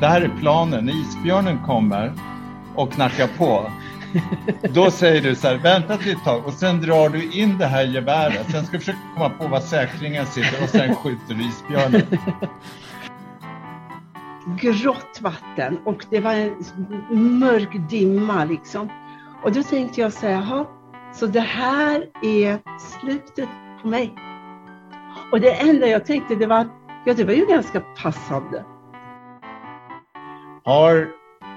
Det här är planen. När isbjörnen kommer och knackar på, då säger du så här, vänta till ett tag och sen drar du in det här geväret. Sen ska du försöka komma på var säkringen sitter och sen skjuter du isbjörnen. Grått vatten och det var en mörk dimma liksom. Och då tänkte jag så här, jaha, så det här är slutet på mig. Och det enda jag tänkte det var, ja det var ju ganska passande. Har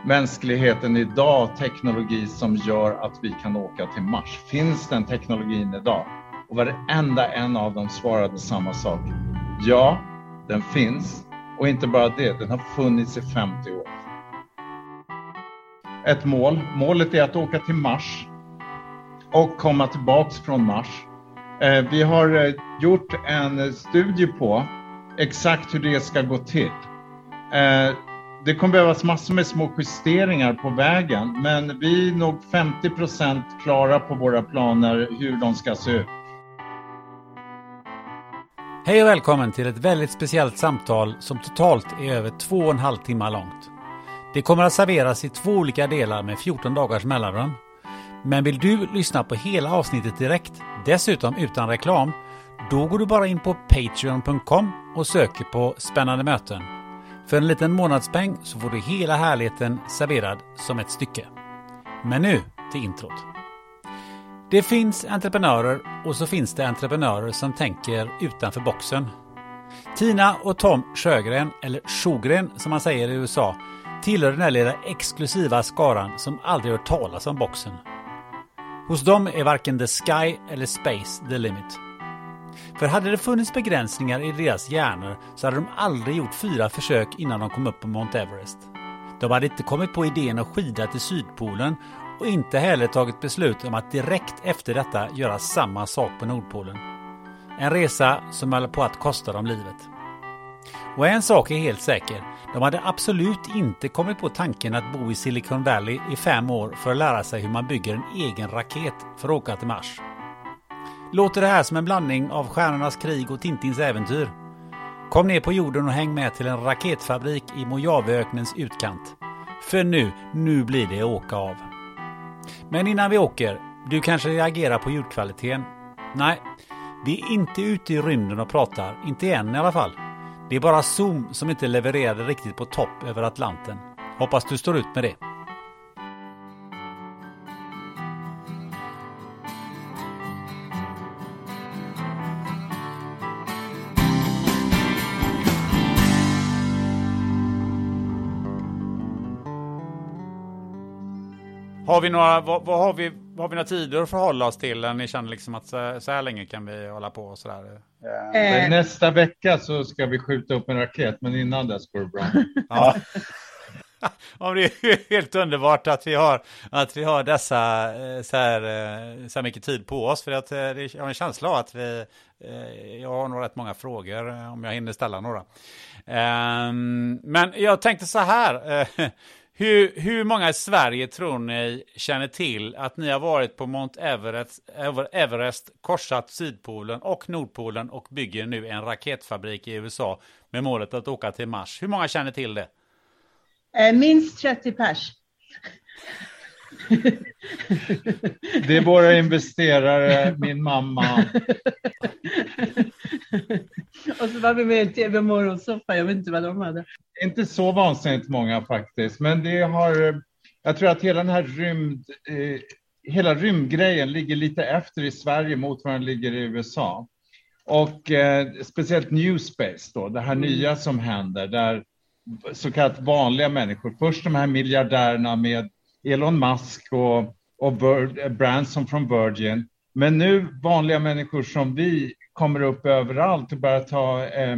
mänskligheten idag teknologi som gör att vi kan åka till Mars? Finns den teknologin idag? Och varenda en av dem svarade samma sak. Ja, den finns. Och inte bara det, den har funnits i 50 år. Ett mål. Målet är att åka till Mars och komma tillbaks från Mars. Eh, vi har eh, gjort en studie på exakt hur det ska gå till. Eh, det kommer behövas massor med små justeringar på vägen, men vi är nog 50 procent klara på våra planer hur de ska se ut. Hej och välkommen till ett väldigt speciellt samtal som totalt är över två och en halv timme långt. Det kommer att serveras i två olika delar med 14 dagars mellanrum. Men vill du lyssna på hela avsnittet direkt, dessutom utan reklam, då går du bara in på Patreon.com och söker på Spännande möten. För en liten månadspeng så får du hela härligheten serverad som ett stycke. Men nu till introt. Det finns entreprenörer och så finns det entreprenörer som tänker utanför boxen. Tina och Tom Sjögren, eller Sjogren som man säger i USA, tillhör den här lilla exklusiva skaran som aldrig hört talas om boxen. Hos dem är varken the sky eller space the limit. För hade det funnits begränsningar i deras hjärnor så hade de aldrig gjort fyra försök innan de kom upp på Mount Everest. De hade inte kommit på idén att skida till Sydpolen och inte heller tagit beslut om att direkt efter detta göra samma sak på Nordpolen. En resa som höll på att kosta dem livet. Och en sak är helt säker. De hade absolut inte kommit på tanken att bo i Silicon Valley i fem år för att lära sig hur man bygger en egen raket för att åka till Mars. Låter det här som en blandning av Stjärnornas krig och Tintins äventyr? Kom ner på jorden och häng med till en raketfabrik i Mojaveöknens utkant. För nu, nu blir det åka av. Men innan vi åker, du kanske reagerar på ljudkvaliteten? Nej, vi är inte ute i rymden och pratar, inte än i alla fall. Det är bara Zoom som inte levererade riktigt på topp över Atlanten. Hoppas du står ut med det. Har vi några, vad, vad har vi, vad har vi några tider att förhålla oss till? Ni känner liksom att så, så här länge kan vi hålla på och sådär? Eh, Nästa vecka så ska vi skjuta upp en raket, men innan dess går det bra. Ja. Om det är helt underbart att vi har, att vi har dessa eh, så här, eh, så här mycket tid på oss. För att eh, jag har en känsla av att vi, jag har nog rätt många frågor om jag hinner ställa några. Ehm, men jag tänkte så här. Hur, hur många i Sverige tror ni känner till att ni har varit på Mount Everest, Everest, korsat Sydpolen och Nordpolen och bygger nu en raketfabrik i USA med målet att åka till Mars? Hur många känner till det? Eh, minst 30 pers. Det är våra investerare, min mamma. Och så var vi med i TV Morgonsoffa, jag vet inte vad de hade. Inte så vansinnigt många faktiskt, men det har, jag tror att hela den här rymd, eh, hela rymdgrejen ligger lite efter i Sverige mot vad den ligger i USA. Och eh, speciellt New Space då, det här mm. nya som händer, där så kallat vanliga människor, först de här miljardärerna med Elon Musk och, och Branson från Virgin, men nu vanliga människor som vi kommer upp överallt och börjar ta, eh,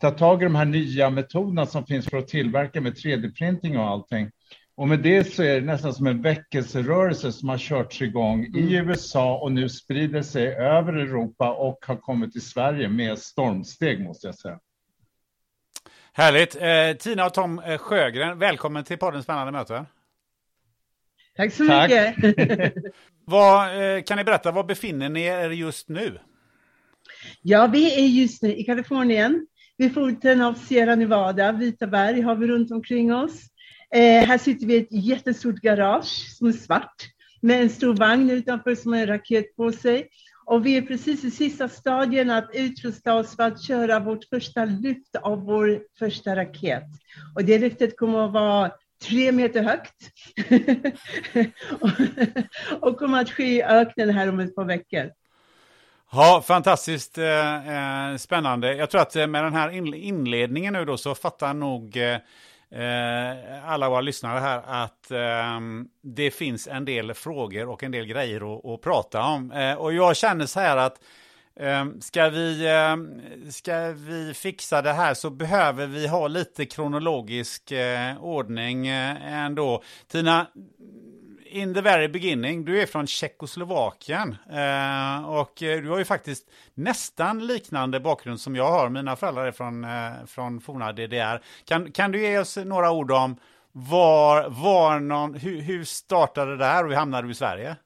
ta tag i de här nya metoderna som finns för att tillverka med 3D-printing och allting. Och med det så är det nästan som en väckelserörelse som har körts igång mm. i USA och nu sprider sig över Europa och har kommit till Sverige med stormsteg måste jag säga. Härligt. Eh, Tina och Tom eh, Sjögren, välkommen till podden Spännande möte. Tack så Tack. mycket. vad, eh, kan ni berätta, var befinner ni er just nu? Ja, vi är just nu i Kalifornien. Vid foten av Sierra Nevada, Vita berg har vi runt omkring oss. Eh, här sitter vi i ett jättestort garage som är svart med en stor vagn utanför som har en raket på sig. Och vi är precis i sista stadien att utrusta oss för att köra vårt första lyft av vår första raket. Och det lyftet kommer att vara tre meter högt och kommer att ske i öknen här om ett par veckor. Ja, fantastiskt eh, eh spännande. Jag tror att eh, med den här inledningen nu då så fattar nog eh, eh, alla våra lyssnare här att eh, det finns en del frågor och en del grejer att, att prata om. Eh, och jag känner så här att Ehm, ska vi, ehm, ska vi fixa det här så behöver vi ha lite kronologisk eh, ordning eh, ändå. Tina, in the very beginning, du är från Tjeckoslovakien eh, och du har ju faktiskt nästan liknande bakgrund som jag har. Mina föräldrar är från, från forna DDR. Kan, kan du ge oss några ord om var, var någon, hur, hur startade det här och hur hamnade du i Sverige?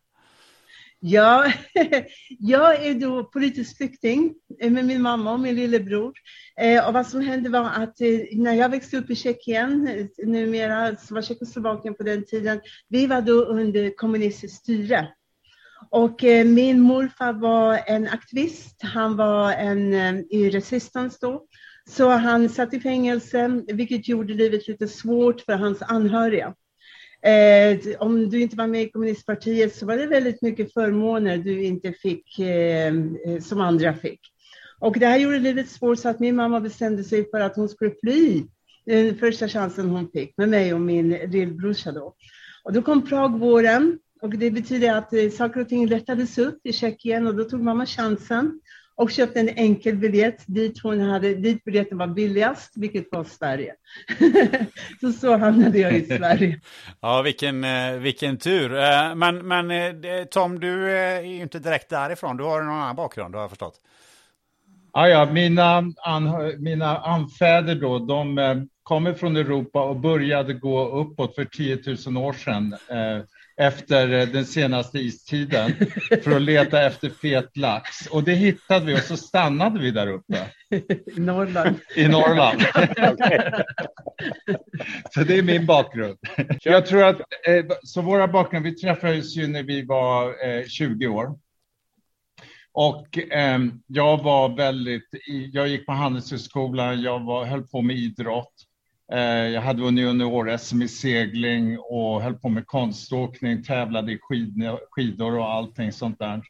Ja, jag är då politisk flykting eh, med min mamma och min lillebror. Eh, och vad som hände var att eh, när jag växte upp i Tjeckien, numera som var Tjeckoslovakien på den tiden, vi var då under kommunistiskt styre. Och min morfar var en aktivist, han var en i resistance då. Så han satt i fängelse, vilket gjorde livet lite svårt för hans anhöriga. Eh, om du inte var med i kommunistpartiet så var det väldigt mycket förmåner du inte fick eh, eh som andra fick. Och det här gjorde livet svårt så att min mamma bestämde sig för att hon skulle fly den första chansen hon fick med mig och min lillbrorsa då. Och då kom Pragvåren och det betyder att eh, saker och ting lättades upp i Tjeckien och då tog mamma chansen och köpte en enkel biljett dit, hon hade, dit biljetten var billigast, vilket var Sverige. så så hamnade jag i Sverige. ja, vilken, eh, vilken tur. Eh, men, men Tom, du är ju inte direkt därifrån. Du har en annan bakgrund, har jag förstått. Ja, ja, mina, an, mina anfäder då, de eh, kommer från Europa och började gå uppåt för 10 000 år sedan eh, efter eh, den senaste istiden för att leta efter fet lax. Och det hittade vi och så stannade vi där uppe. I Norrland. I Norrland. så det är min bakgrund. Jag tror att, eh, så våra bakgrunder, vi träffades ju när vi var 20 eh, år. Och eh, jag var väldigt, jag gick på Handelshögskolan, jag var, höll på med idrott. Eh, jag hade vunnit junior-SM i segling och höll på med konståkning, tävlade i skidor och allting sånt där.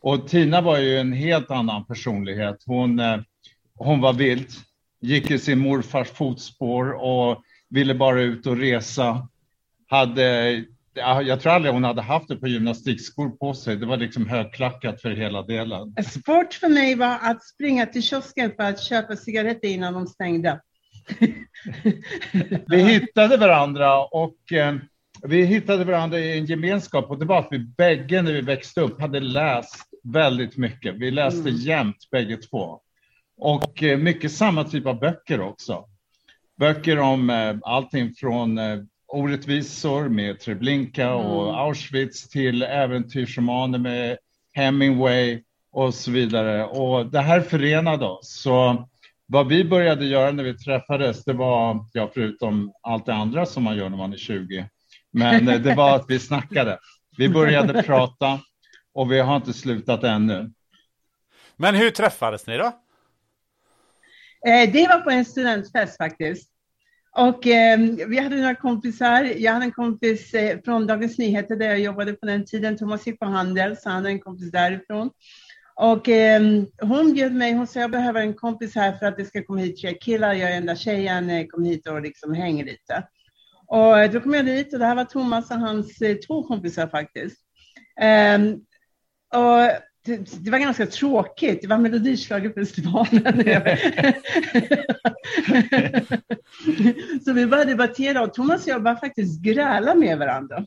Och Tina var ju en helt annan personlighet. Hon, eh, hon var vild, gick i sin morfars fotspår och ville bara ut och resa. Hade jag tror aldrig hon hade haft det på gymnastikskor på sig. Det var liksom högklackat för hela delen. Sport för mig var att springa till kiosken för att köpa cigaretter innan de stängde vi hittade varandra och eh, vi hittade varandra i en gemenskap och det var att vi bägge när vi växte upp hade läst väldigt mycket. Vi läste mm. jämt bägge två. Och eh, mycket samma typ av böcker också. Böcker om eh, allting från eh, orättvisor med Treblinka mm. och Auschwitz till äventyrsromaner med Hemingway och så vidare. Och det här förenade oss. Så vad vi började göra när vi träffades, det var, ja, förutom allt det andra som man gör när man är 20, men det var att vi snackade. Vi började prata och vi har inte slutat ännu. Men hur träffades ni då? Eh, det var på en studentfest faktiskt. Och eh, vi hade några kompisar. Jag hade en kompis eh, från Dagens Nyheter där jag jobbade på den tiden. Thomas gick på Handel, så han hade en kompis därifrån. Och eh, hon bjöd mig, hon sa jag behöver en kompis här för att det ska komma hit tre killar. Jag är enda tjejen, eh, kom hit och liksom hänger lite. Och då kom jag dit och det här var Thomas och hans eh, två kompisar faktiskt. Um, och det, det, var ganska tråkigt. Det var Melodischlagerfestivalen. så vi började debattera och Thomas och jag började faktiskt gräla med varandra.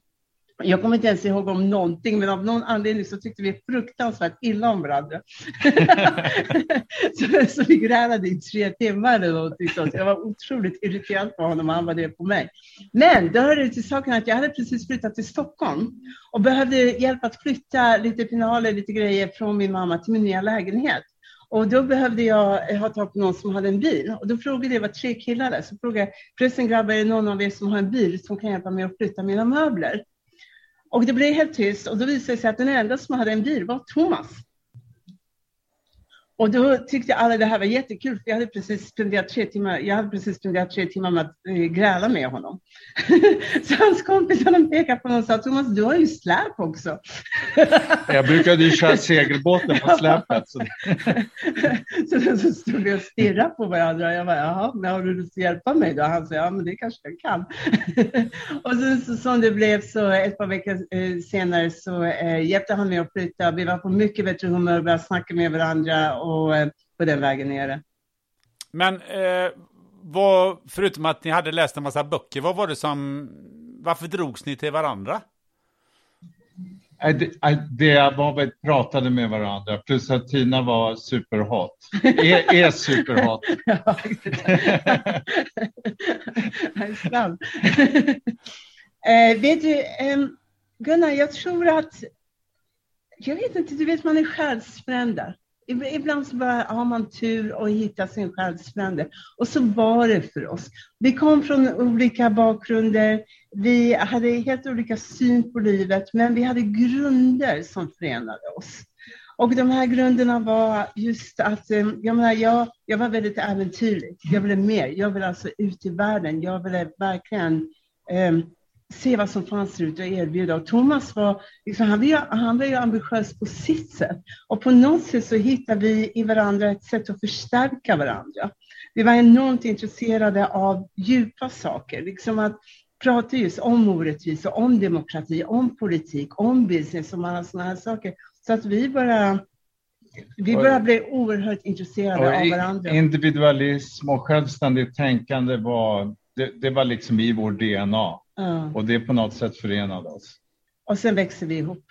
Jag kommer inte ens ihåg om någonting, men av någon anledning så tyckte vi fruktansvärt illa om varandra. så, så vi grälade i tre timmar eller någonting sånt. Jag var otroligt irriterad på honom och han var det på mig. Men det hörde till saken att jag hade precis flyttat till Stockholm och behövde hjälp att flytta lite pinaler, lite grejer från min mamma till min nya lägenhet. Och då behövde jag ha tag på någon som hade en bil. Och då frågade jag, det var tre killar där, så frågade jag, förresten grabbar, är det någon av er som har en bil som kan hjälpa mig att flytta mina möbler? Och det blev helt tyst och då visade det sig att den enda som hade en bil var Thomas. Och då tyckte alla det här var jättekul, för jag hade precis spenderat tre timmar, jag hade precis spenderat tre timmar med att äh, gräla med honom. så hans kompisar pekade på honom och sa, Thomas, du har ju släp också. jag brukade ju köra segelbåten på släpet. Så, så, så stod vi och stirrade på varandra. Jag bara, jaha, men har du lust att hjälpa mig då? Han sa, ja, men det kanske jag kan. och så, så, som det blev så ett par veckor eh, senare så eh, hjälpte han mig att flytta. Vi var på mycket bättre humör, började snacka med varandra. Och och eh, på den vägen nere. Men eh, vad, förutom att ni hade läst en massa böcker, vad var det som, varför drogs ni till varandra? Det, det var vi pratade med varandra, plus att Tina var superhot. Är, är superhot. ja, eh, vet du, eh, Gunnar, jag tror att, jag vet inte, du vet man är själsfrände. Ibland så bara har man tur och hittar sin själsfrände. Och så var det för oss. Vi kom från olika bakgrunder. Vi hade helt olika syn på livet, men vi hade grunder som förenade oss. Och de här grunderna var just att eh, jag, menar, jag, jag var väldigt äventyrlig. Jag ville mer. Jag ville alltså ut i världen. Jag ville verkligen eh, se vad som fanns där ute och erbjuda. Och Thomas var, liksom, han, var ju, han var ju ambitiös på sitt sätt. Och på något sätt så hittade vi i varandra ett sätt att förstärka varandra. Vi var enormt intresserade av djupa saker, liksom att prata just om orättvisa, om demokrati, om politik, om business och alla sådana här saker. Så att vi bara vi började bli oerhört intresserade av varandra. Individualism och självständigt tänkande var, det, det var liksom i vår DNA. Ja. Och det på något sätt förenade oss. Och sen växer vi ihop.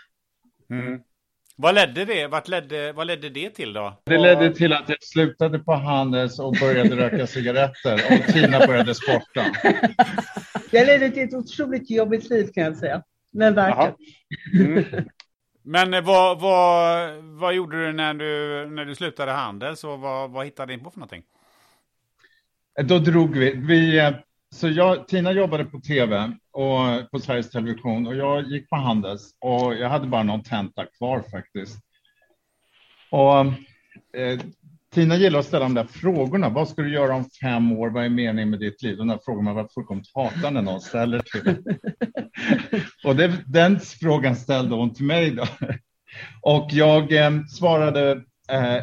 Mm. Vad ledde det? Vart ledde, vad ledde det till då? Det ledde till att jag slutade på Handels och började röka cigaretter och Tina började sporta. Det ledde till ett otroligt jobbigt liv kan jag säga. Men värt mm. Men eh, vad, vad, vad gjorde du när du, när du slutade Handels och vad, vad hittade du in på för någonting? Då drog vi, vi eh, så jag, Tina jobbade på tv och på Sveriges Television och jag gick på Handels och jag hade bara någon tenta kvar faktiskt. Och eh, Tina gillar att ställa de där frågorna. Vad ska du göra om fem år? Vad är meningen med ditt liv? De där frågorna var fullkomligt hatar när någon ställer till. och det, den frågan ställde hon till mig då. Och jag eh, svarade eh,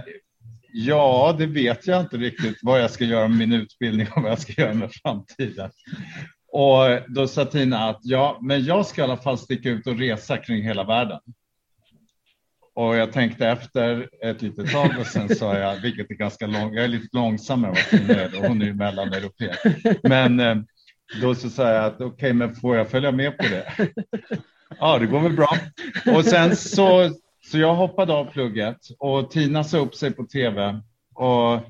Ja, det vet jag inte riktigt vad jag ska göra med min utbildning och vad jag ska göra med framtiden. Och då sa Tina att ja, men jag ska i alla fall sticka ut och resa kring hela världen. Och jag tänkte efter ett litet tag och sen sa jag, vilket är ganska långt, jag är lite långsammare än vad hon är och hon är ju mellaneuropé. Men eh, då så sa jag att okej, okay, men får jag följa med på det? Ja, det går väl bra. Och sen så, så jag hoppade av plugget och Tina sa upp sig på tv och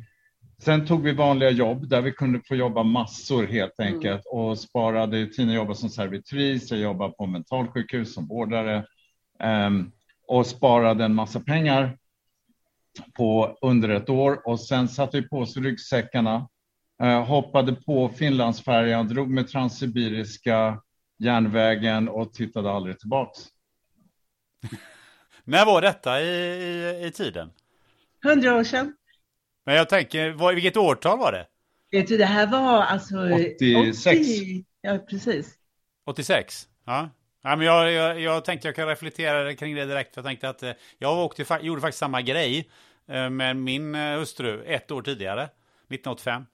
Sen tog vi vanliga jobb där vi kunde få jobba massor helt enkelt mm. och sparade. Tina jobbade som servitris, jag jobbade på mentalsjukhus som vårdare um, och sparade en massa pengar på under ett år och sen satte vi på oss ryggsäckarna, uh, hoppade på Finlandsfärjan, drog med Transsibiriska järnvägen och tittade aldrig tillbaks. När var detta i, i, i tiden? Hundra år sedan. Men jag tänker, vad, vilket årtal var det? Vet du, det här var alltså... 86. 80, ja, precis. 86? Ja. Ja, men jag, jag, jag tänkte jag kan reflektera kring det direkt. För jag tänkte att eh, jag åkte, gjorde faktiskt samma grej eh, med min eh, hustru ett år tidigare, 1985.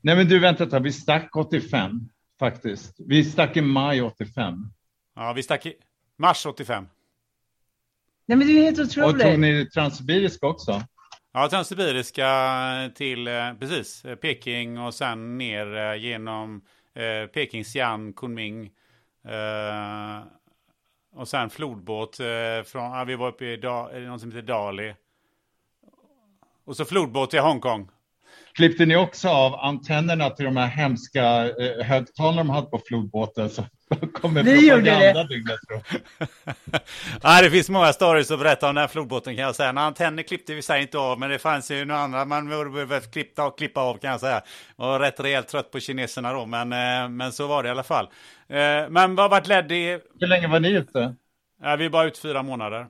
Nej, men du vänta ett vi stack 85 faktiskt. Vi stack i maj 85. Ja, vi stack i mars 85. Nej, men det är helt otroligt. Och tog ni Transsibiriska också? Ja, Transsibiriska till eh, precis Peking och sen ner eh, genom eh, Peking, Xi'an, Kunming. Eh, och sen flodbåt eh, från, ja, vi var uppe i da, något som heter Dali. Och så flodbåt till Hongkong. Klippte ni också av antennerna till de här hemska eh, högtalarna de hade på flodbåten? Så kommer vi gjorde det. Dygnet, ja, det finns många stories att berätta om den här flodbåten kan jag säga. När antenner klippte vi sig inte av, men det fanns ju några andra man behövde klippa, klippa av kan jag säga. Och rätt rejält trött på kineserna då, men, eh, men så var det i alla fall. Eh, men vad varit ledd i... Hur länge var ni ute? Ja, vi var ute fyra månader.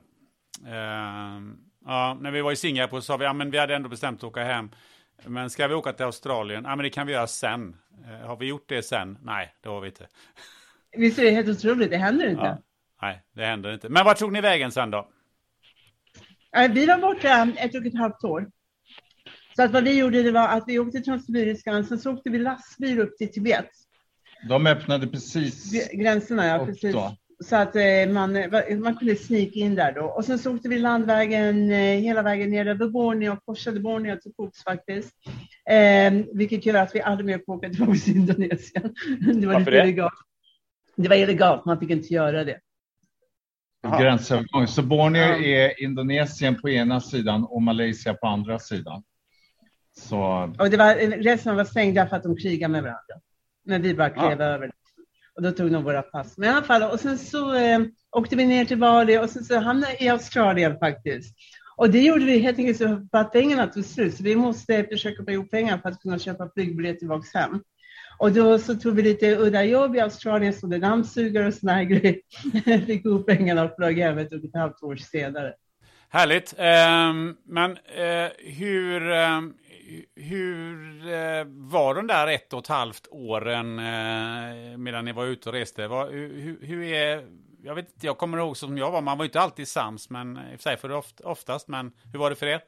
Eh, ja, när vi var i Singapore så sa vi, ja men vi hade ändå bestämt att åka hem. Men ska vi åka till Australien? Ja, men det kan vi göra sen. Har vi gjort det sen? Nej, det har vi inte. Visst är det helt otroligt? Det händer inte. Ja. Nej, det händer inte. Men vart tog ni vägen sen då? Vi var borta ett och ett halvt år. Så att vad vi gjorde det var att vi åkte till Transsibiriska, sen så åkte vi lastbil upp till Tibet. De öppnade precis gränserna, ja precis. Då. Så att eh, man, eh, man kunde snika in där då. Och sen så åkte vi landvägen eh, hela vägen ner över Borneo, korsade Borneo till fots faktiskt. Eh, vilket gör att vi aldrig mer får åka tillbaka till Indonesien. Det var Varför lite illegalt. Det var illegalt, man fick inte göra det. Gränsövergång. Så Borneo ja. är Indonesien på ena sidan och Malaysia på andra sidan. Så... Och det var, resten var stängda för att de krigade med varandra. Men vi bara klev ja. över. Och då tog de våra pass. Men i alla fall, och sen så eh, åkte vi ner till Bali och sen så hamnade vi i Australien faktiskt. Och det gjorde vi helt enkelt så för att pengarna tog slut. Så vi måste försöka få ihop pengar för att kunna köpa flygbiljett tillbaka hem. Och då så tog vi lite udda jobb i Australien, det dammsugare och såna här grejer. Fick ihop pengarna och flög hem ett och ett halvt år senare. Härligt. Um, men uh, hur, um, hur uh, var de där ett och ett halvt åren uh, medan ni var ute och reste? Var, hur, hur, är, jag vet inte, jag kommer ihåg som jag var, man var inte alltid sams, men i och för sig för oftast, men hur var det för er?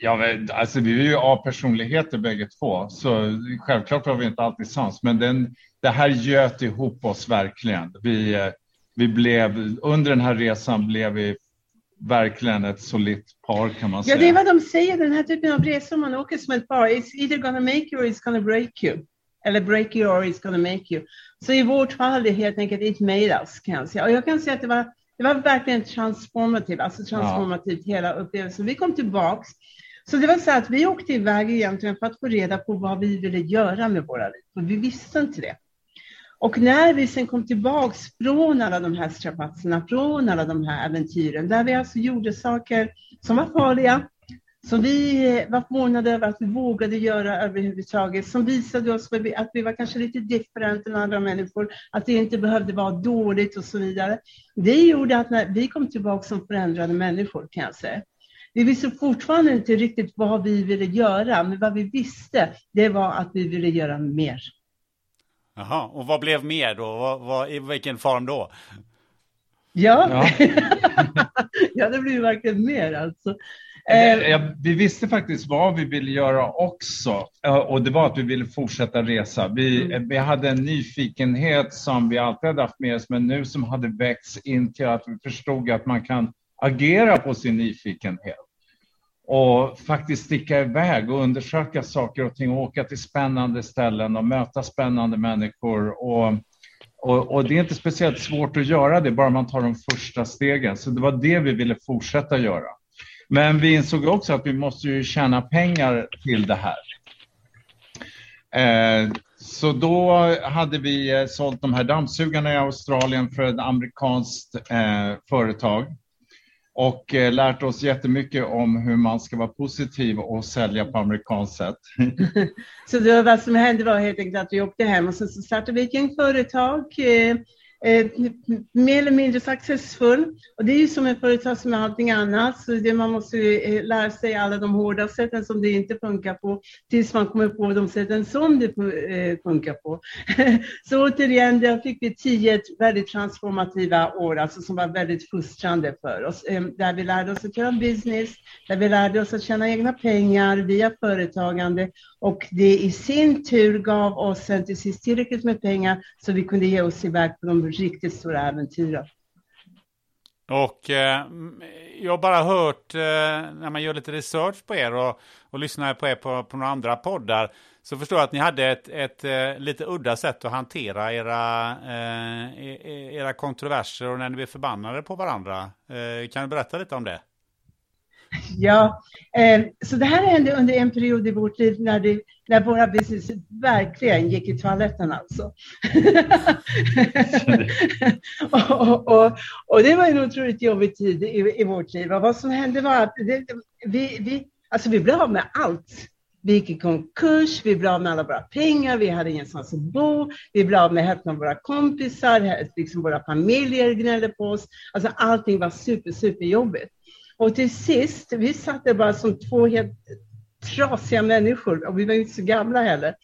Ja, men, alltså vi är ju A-personligheter bägge två, så självklart var vi inte alltid sams, men den, det här göt ihop oss verkligen. Vi, vi blev, under den här resan blev vi verkligen ett solitt par kan man säga. Ja, det är vad de säger, den här typen av resor man åker som ett par. It's either gonna make you or it's gonna break you. Eller break you or it's gonna make you. Så i vårt fall är det helt enkelt it made us, kan jag säga. Och jag kan säga att det var, det var verkligen transformativt, alltså transformativt ja. hela upplevelsen. Vi kom tillbaks så det var så att vi åkte iväg egentligen för att få reda på vad vi ville göra med våra liv, för vi visste inte det. Och när vi sen kom tillbaks från alla de här strapatserna, från alla de här äventyren, där vi alltså gjorde saker som var farliga, som vi var förvånade över att vi vågade göra överhuvudtaget, som visade oss att vi var kanske lite different än andra människor, att det inte behövde vara dåligt och så vidare. Det gjorde att när vi kom tillbaka som förändrade människor, kan jag säga. Vi visste fortfarande inte riktigt vad vi ville göra, men vad vi visste, det var att vi ville göra mer. Jaha, och vad blev mer då? Vad, vad, I vilken form då? Ja. ja. ja, det blir verkligen mer alltså. Eh, vi visste faktiskt vad vi ville göra också och det var att vi ville fortsätta resa. Vi, mm. vi hade en nyfikenhet som vi alltid hade haft med oss men nu som hade växt in till att vi förstod att man kan agera på sin nyfikenhet och faktiskt sticka iväg och undersöka saker och ting och åka till spännande ställen och möta spännande människor. Och, och, och, det är inte speciellt svårt att göra det, bara man tar de första stegen. Så det var det vi ville fortsätta göra. Men vi insåg också att vi måste ju tjäna pengar till det här. Eh, så då hade vi eh, sålt de här dammsugarna i Australien för ett amerikanskt eh, företag och eh, lärt oss jättemycket om hur man ska vara positiv och sälja på amerikanskt sätt. så då, vad som hände var helt enkelt att vi åkte hem och sen så startade vi ett gäng företag. Eh, Eh, mer eller mindre successfull. Och det är ju som ett företag som är allting annat. Så det, man måste ju eh, lära sig alla de hårda sätten som det inte funkar på tills man kommer på de sätten som det eh, funkar på. så återigen, där fick vi tio väldigt transformativa år, alltså som var väldigt fostrande för oss. Ehm, där vi lärde oss att göra business, där vi lärde oss att tjäna egna pengar via företagande och det i sin tur gav oss sen till sist tillräckligt med pengar så vi kunde ge oss iväg på de riktigt stora äventyret. Och eh, jag har bara hört, eh, när man gör lite research på er och, och lyssnar på er på, på några andra poddar, så förstår jag att ni hade ett, ett, ett lite udda sätt att hantera era, eh, e, e, era kontroverser och när ni blev förbannade på varandra. Eh, kan du berätta lite om det? Ja, eh, så det här hände under en period i vårt liv när, det, när våra business verkligen gick i toaletten alltså. och, och, och, och, det var en otroligt jobbig tid i, i vårt liv. Och vad som hände var att det, vi, vi, alltså vi blev av med allt. Vi gick i konkurs, vi blev av med alla våra pengar, vi hade ingenstans att bo, vi blev av med hälften av våra kompisar, liksom våra familjer gnällde på oss. Alltså allting var super, super jobbigt. Och till sist, vi satt där bara som två helt trasiga människor, och vi var inte så gamla heller,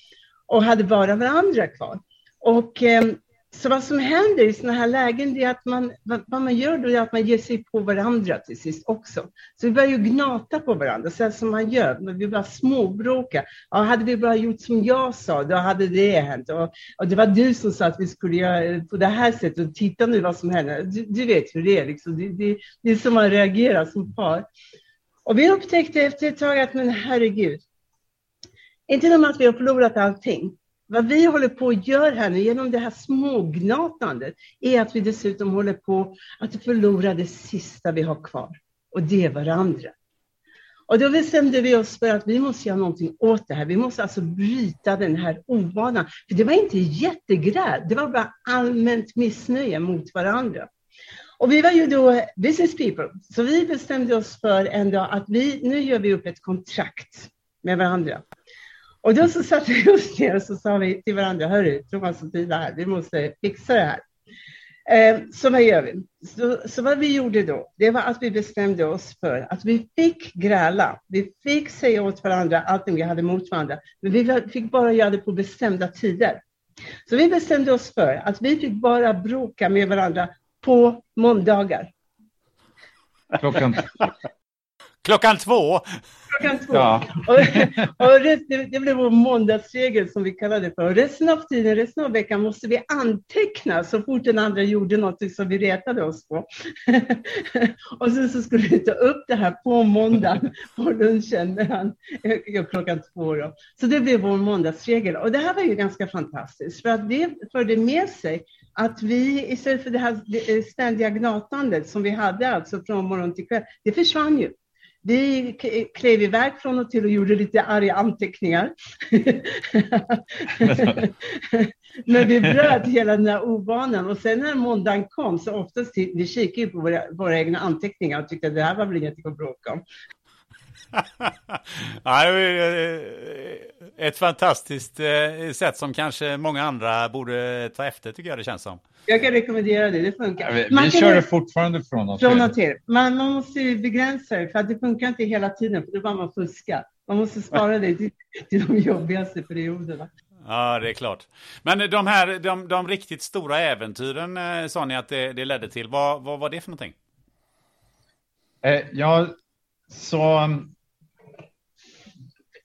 och hade bara varandra kvar. Och eh, så vad som händer i sådana här lägen är att man, vad man gör då är att man ger sig på varandra till sist också. Så vi börjar ju gnata på varandra, så som man gör. Men vi börjar småbråka. Ja, hade vi bara gjort som jag sa, då hade det hänt. Och, och, det var du som sa att vi skulle göra på det här sättet. Och titta nu vad som händer. Du, du vet hur det är. Liksom. Det, det, det är som man reagerar som par. Och vi upptäckte efter ett tag att, men herregud, inte nog med att vi har förlorat allting, vad vi håller på att göra här nu genom det här smågnatandet är att vi dessutom håller på att förlora det sista vi har kvar och det är varandra. Och då bestämde vi oss för att vi måste göra någonting åt det här. Vi måste alltså bryta den här ovanan. För det var inte jättegräl, det var bara allmänt missnöje mot varandra. Och vi var ju då business people, så vi bestämde oss för en dag att vi, nu gör vi upp ett kontrakt med varandra. Och då så satte vi oss ner och så sa vi till varandra, hörru Thomas och Tina, här, vi måste fixa det här. Eh, så vad gör vi? Så, så, vad vi gjorde då, det var att vi bestämde oss för att vi fick gräla. Vi fick säga åt varandra allting vi hade mot varandra, men vi fick bara göra det på bestämda tider. Så vi bestämde oss för att vi fick bara bråka med varandra på måndagar. Klockan, Klockan två! Klockan två. Ja. Och, och det, det, blev vår måndagsregel som vi kallade det för. Resten av tiden, resten av veckan måste vi anteckna så fort den andra gjorde något som vi retade oss på. och sen så skulle vi ta upp det här på måndagen på lunchen mellan, klockan två. Då. Så det blev vår måndagsregel. Och det här var ju ganska fantastiskt för att det förde med sig att vi istället för det här ständiga gnatandet som vi hade alltså från morgon till kväll, det försvann ju. Vi klev iväg från och till och gjorde lite arga anteckningar. Men vi bröt hela den här ovanan och sen när måndagen kom så oftast vi kikade på våra, våra egna anteckningar och tyckte att det här var väl inget att bråka om. ett fantastiskt eh, sätt som kanske många andra borde ta efter tycker jag det känns som. Jag kan rekommendera det, det funkar. vi man kör det fortfarande från och till. Från och till. Man, man måste begränsa det, för att det funkar inte hela tiden, för då bara man fuska. Man måste spara det till, till de jobbigaste perioderna. Ja, det är klart. Men de här, de, de riktigt stora äventyren eh, sa ni att det, det ledde till. Vad, vad var det för någonting? Eh, ja, så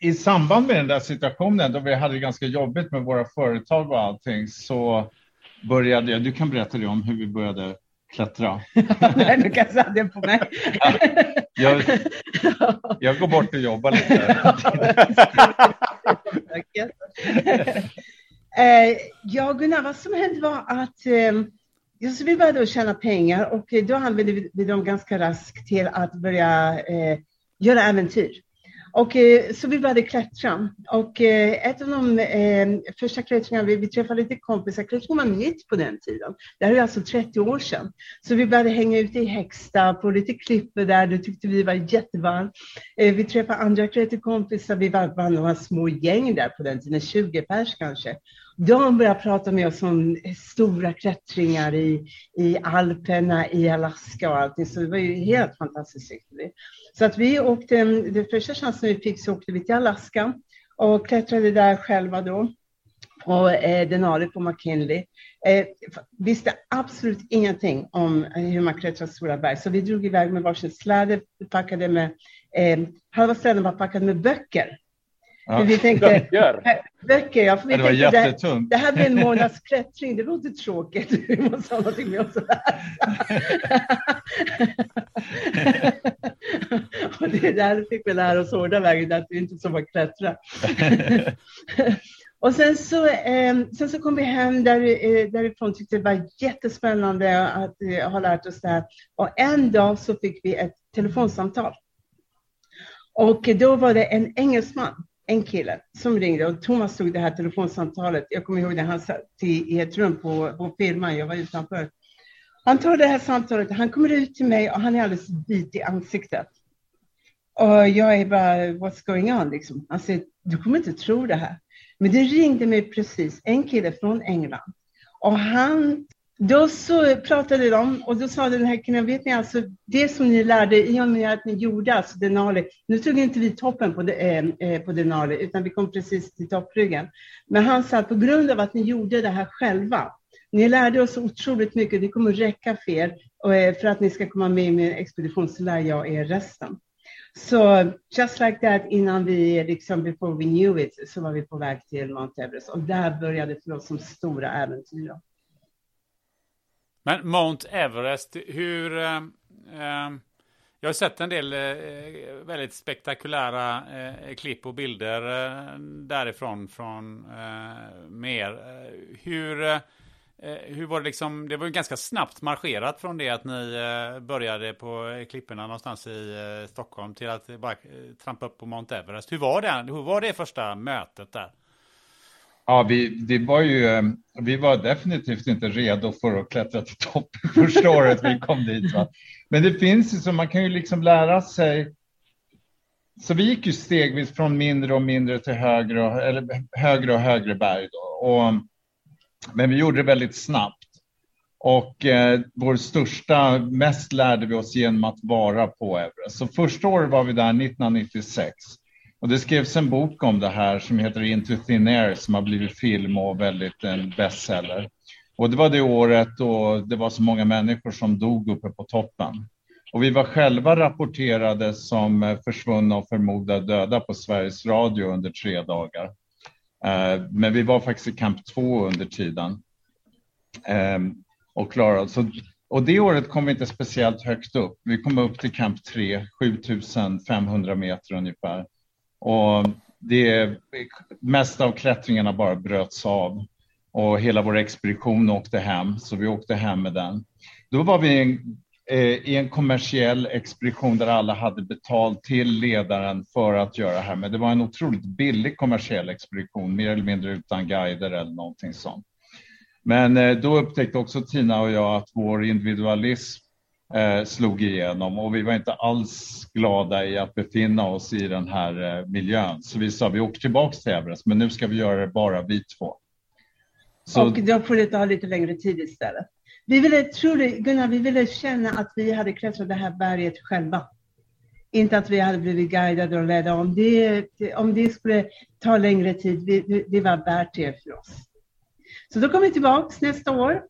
i samband med den där situationen då vi hade det ganska jobbigt med våra företag och allting så började jag, du kan berätta det om hur vi började klättra. Nej, du kan säga det på mig. jag, jag går bort och jobbar lite. Eh, ja, Gunnar, vad som hände var att eh, så vi började tjäna pengar och då använde vi dem ganska raskt till att börja eh, göra äventyr. Och, eh, så vi började klättra. Och eh, ett av de eh, första klättringarna, vi, vi träffade lite kompisar, klättring var nytt på den tiden. Det här är alltså 30 år sedan. Så vi började hänga ute i Häcksta på lite klippor där, det tyckte vi var jättevarmt. Eh, vi träffade andra klätterkompisar, vi var, var några små gäng där på den tiden, 20 pers kanske. De började prata med oss om stora klättringar i, i Alperna, i Alaska och allting, så det var ju helt fantastiskt. Så att vi åkte, den första chansen vi fick så åkte vi till Alaska och klättrade där själva då. På eh, Denali på McKinley. Eh, visste absolut ingenting om hur man klättrar stora berg, så vi drog iväg med varsin släde, packade med, eh, halva släden var packad med böcker. Ja. Vi tänkte, böcker? Ja. För vi det var tänkte, jättetungt. Det, det här blir en månads klättring, det låter tråkigt. Vi måste ha någonting med oss att Och det där fick vi lära oss hårda vägen, att det inte är som att klättra. Och sen så, eh, sen så kom vi hem där, eh, därifrån tyckte det var jättespännande att eh, ha lärt oss det här. Och en dag så fick vi ett telefonsamtal. Och då var det en engelsman en kille som ringde och Thomas tog det här telefonsamtalet. Jag kommer ihåg när han satt i ett rum på, på firman, jag var utanför. Han tar det här samtalet, han kommer ut till mig och han är alldeles vit i ansiktet. Och jag är bara, what's going on liksom? Han säger, du kommer inte tro det här. Men det ringde mig precis en kille från England. Och han då så pratade de och då sa den här killen, vet ni alltså det som ni lärde i och med att ni gjorde alltså Denali, nu tog inte vi toppen på, eh, eh, på Denali utan vi kom precis till toppryggen. Men han sa att på grund av att ni gjorde det här själva, ni lärde oss otroligt mycket, det kommer räcka för er och, eh, för att ni ska komma med i min expedition så lär jag er resten. Så just like that, innan vi, liksom before we knew it, så var vi på väg till Mount Everest och där började för oss som stora äventyr. Men Mount Everest, hur... Eh, eh, jag har sett en del eh, väldigt spektakulära eh, klipp och bilder eh, därifrån från eh. eh hur, eh, eh, hur var det liksom? Det var ju ganska snabbt marscherat från det att ni började på klipporna någonstans i Stockholm till att bara trampa upp på Mount Everest. Hur var det, hur var det första mötet där? Ja, vi, det var ju, ehm, vi var definitivt inte redo för att klättra till toppen första året vi kom dit. Va? Men det finns ju så man kan ju liksom lära sig. Så vi gick ju stegvis från mindre och mindre till högre och, eller högre, och högre berg. Då. Och, men vi gjorde det väldigt snabbt. Och eh, vår största, mest lärde vi oss genom att vara på Everest. Så första året var vi där 1996. Och det skrevs en bok om det här som heter Into Thin Air som har blivit film och väldigt en bestseller. Och det var det året då det var så många människor som dog uppe på toppen. Och vi var själva rapporterade som försvunna och förmodade döda på Sveriges Radio under tre dagar. Eh, men vi var faktiskt i kamp två under tiden. Ehm, och klarade så och det året kom vi inte speciellt högt upp. Vi kom upp till kamp 3, 7500 meter ungefär. Och det mesta av klättringarna bara bröts av och hela vår expedition åkte hem, så vi åkte hem med den. Då var vi en, eh, i en kommersiell expedition där alla hade betalt till ledaren för att göra det här, men det var en otroligt billig kommersiell expedition, mer eller mindre utan guider eller någonting sånt. Men eh, då upptäckte också Tina och jag att vår individualism eh, slog igenom och vi var inte alls glada i att befinna oss i den här eh, miljön. Så vi sa vi åker tillbaks till Everest, men nu ska vi göra det bara vi två. Så... Och då får det ta lite längre tid istället. Vi ville, tror du, Gunnar, vi ville känna att vi hade klättrat det här berget själva. Inte att vi hade blivit guidade och ledda. Om det, om det skulle ta längre tid, det, det var värt det för oss. Så då kom vi tillbaks nästa år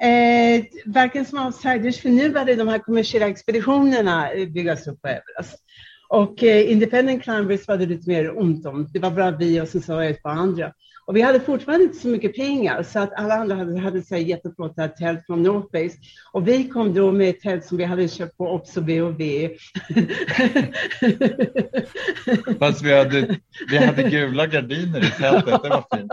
Eh, varken som outsiders, för nu började de här kommersiella expeditionerna eh, byggas upp på Everest. Och eh, independent climbers var det lite mer ont om. Det var bara vi och sen så ett par andra. Och vi hade fortfarande inte så mycket pengar så att alla andra hade, hade så jätteflotta tält från North Base. Och vi kom då med ett tält som vi hade köpt på Ops och V&V. Fast vi hade, vi hade gula gardiner i tältet, det var fint.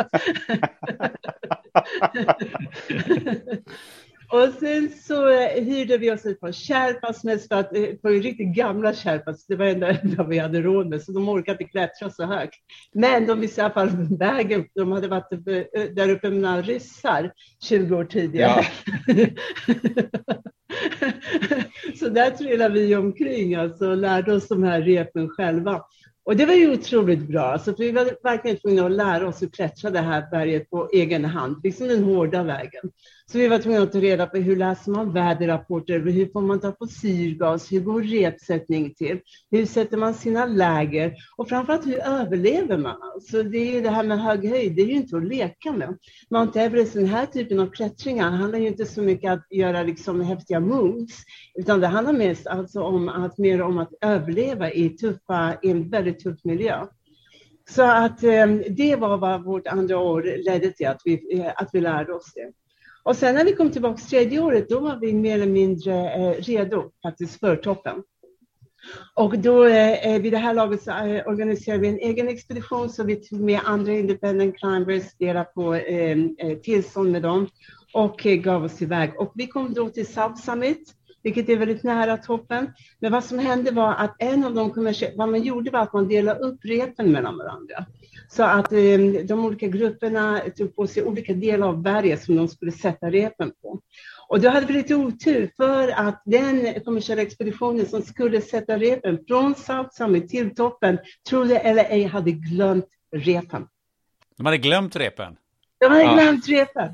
Och sen så eh, hyrde vi oss ett par Sherpas mest för att eh, på riktigt gamla Sherpas, det var det enda vi hade råd med, så de orkade inte klättra så högt. Men de visste i alla fall vägen, de hade varit eh, där uppe med några ryssar 20 år tidigare. Ja. så där trillade vi omkring alltså, och lärde oss de här repen själva. Och det var ju otroligt bra, alltså, vi var verkligen tvungna att lära oss att klättra det här berget på egen hand, liksom den hårda vägen. Så vi var tvungna att ta reda på hur läser man väderrapporter, hur får man ta på syrgas, hur går repsättning till, hur sätter man sina läger och framförallt hur överlever man? Så det är ju det här med hög höjd, det är ju inte att leka med. Mount Everest, den här typen av klättringar handlar ju inte så mycket om att göra liksom häftiga moves, utan det handlar mest alltså om att, mer om att överleva i, tuffa, i en väldigt tuff miljö. Så att eh, det var vad vårt andra år ledde till, att vi, eh, att vi lärde oss det. Och sen när vi kom tillbaka tredje året, då var vi mer eller mindre eh, redo faktiskt för toppen. Och då eh, eh vid det här laget så eh, organiserade vi en egen expedition så vi tog med andra independent climbers, delade på eh, eh, tillstånd med dem och eh, gav oss iväg. Och vi kom då till South Summit, vilket är väldigt nära toppen. Men vad som hände var att en av de kommersiella, vad man gjorde var att man delade upp repen mellan varandra. Så att eh, de olika grupperna tog på sig olika delar av berget som de skulle sätta repen på. Och då hade vi lite otur för att den kommersiella expeditionen som skulle sätta repen från South Summit till toppen, trodde eller ej, hade glömt repen. De hade glömt repen? De hade glömt repen.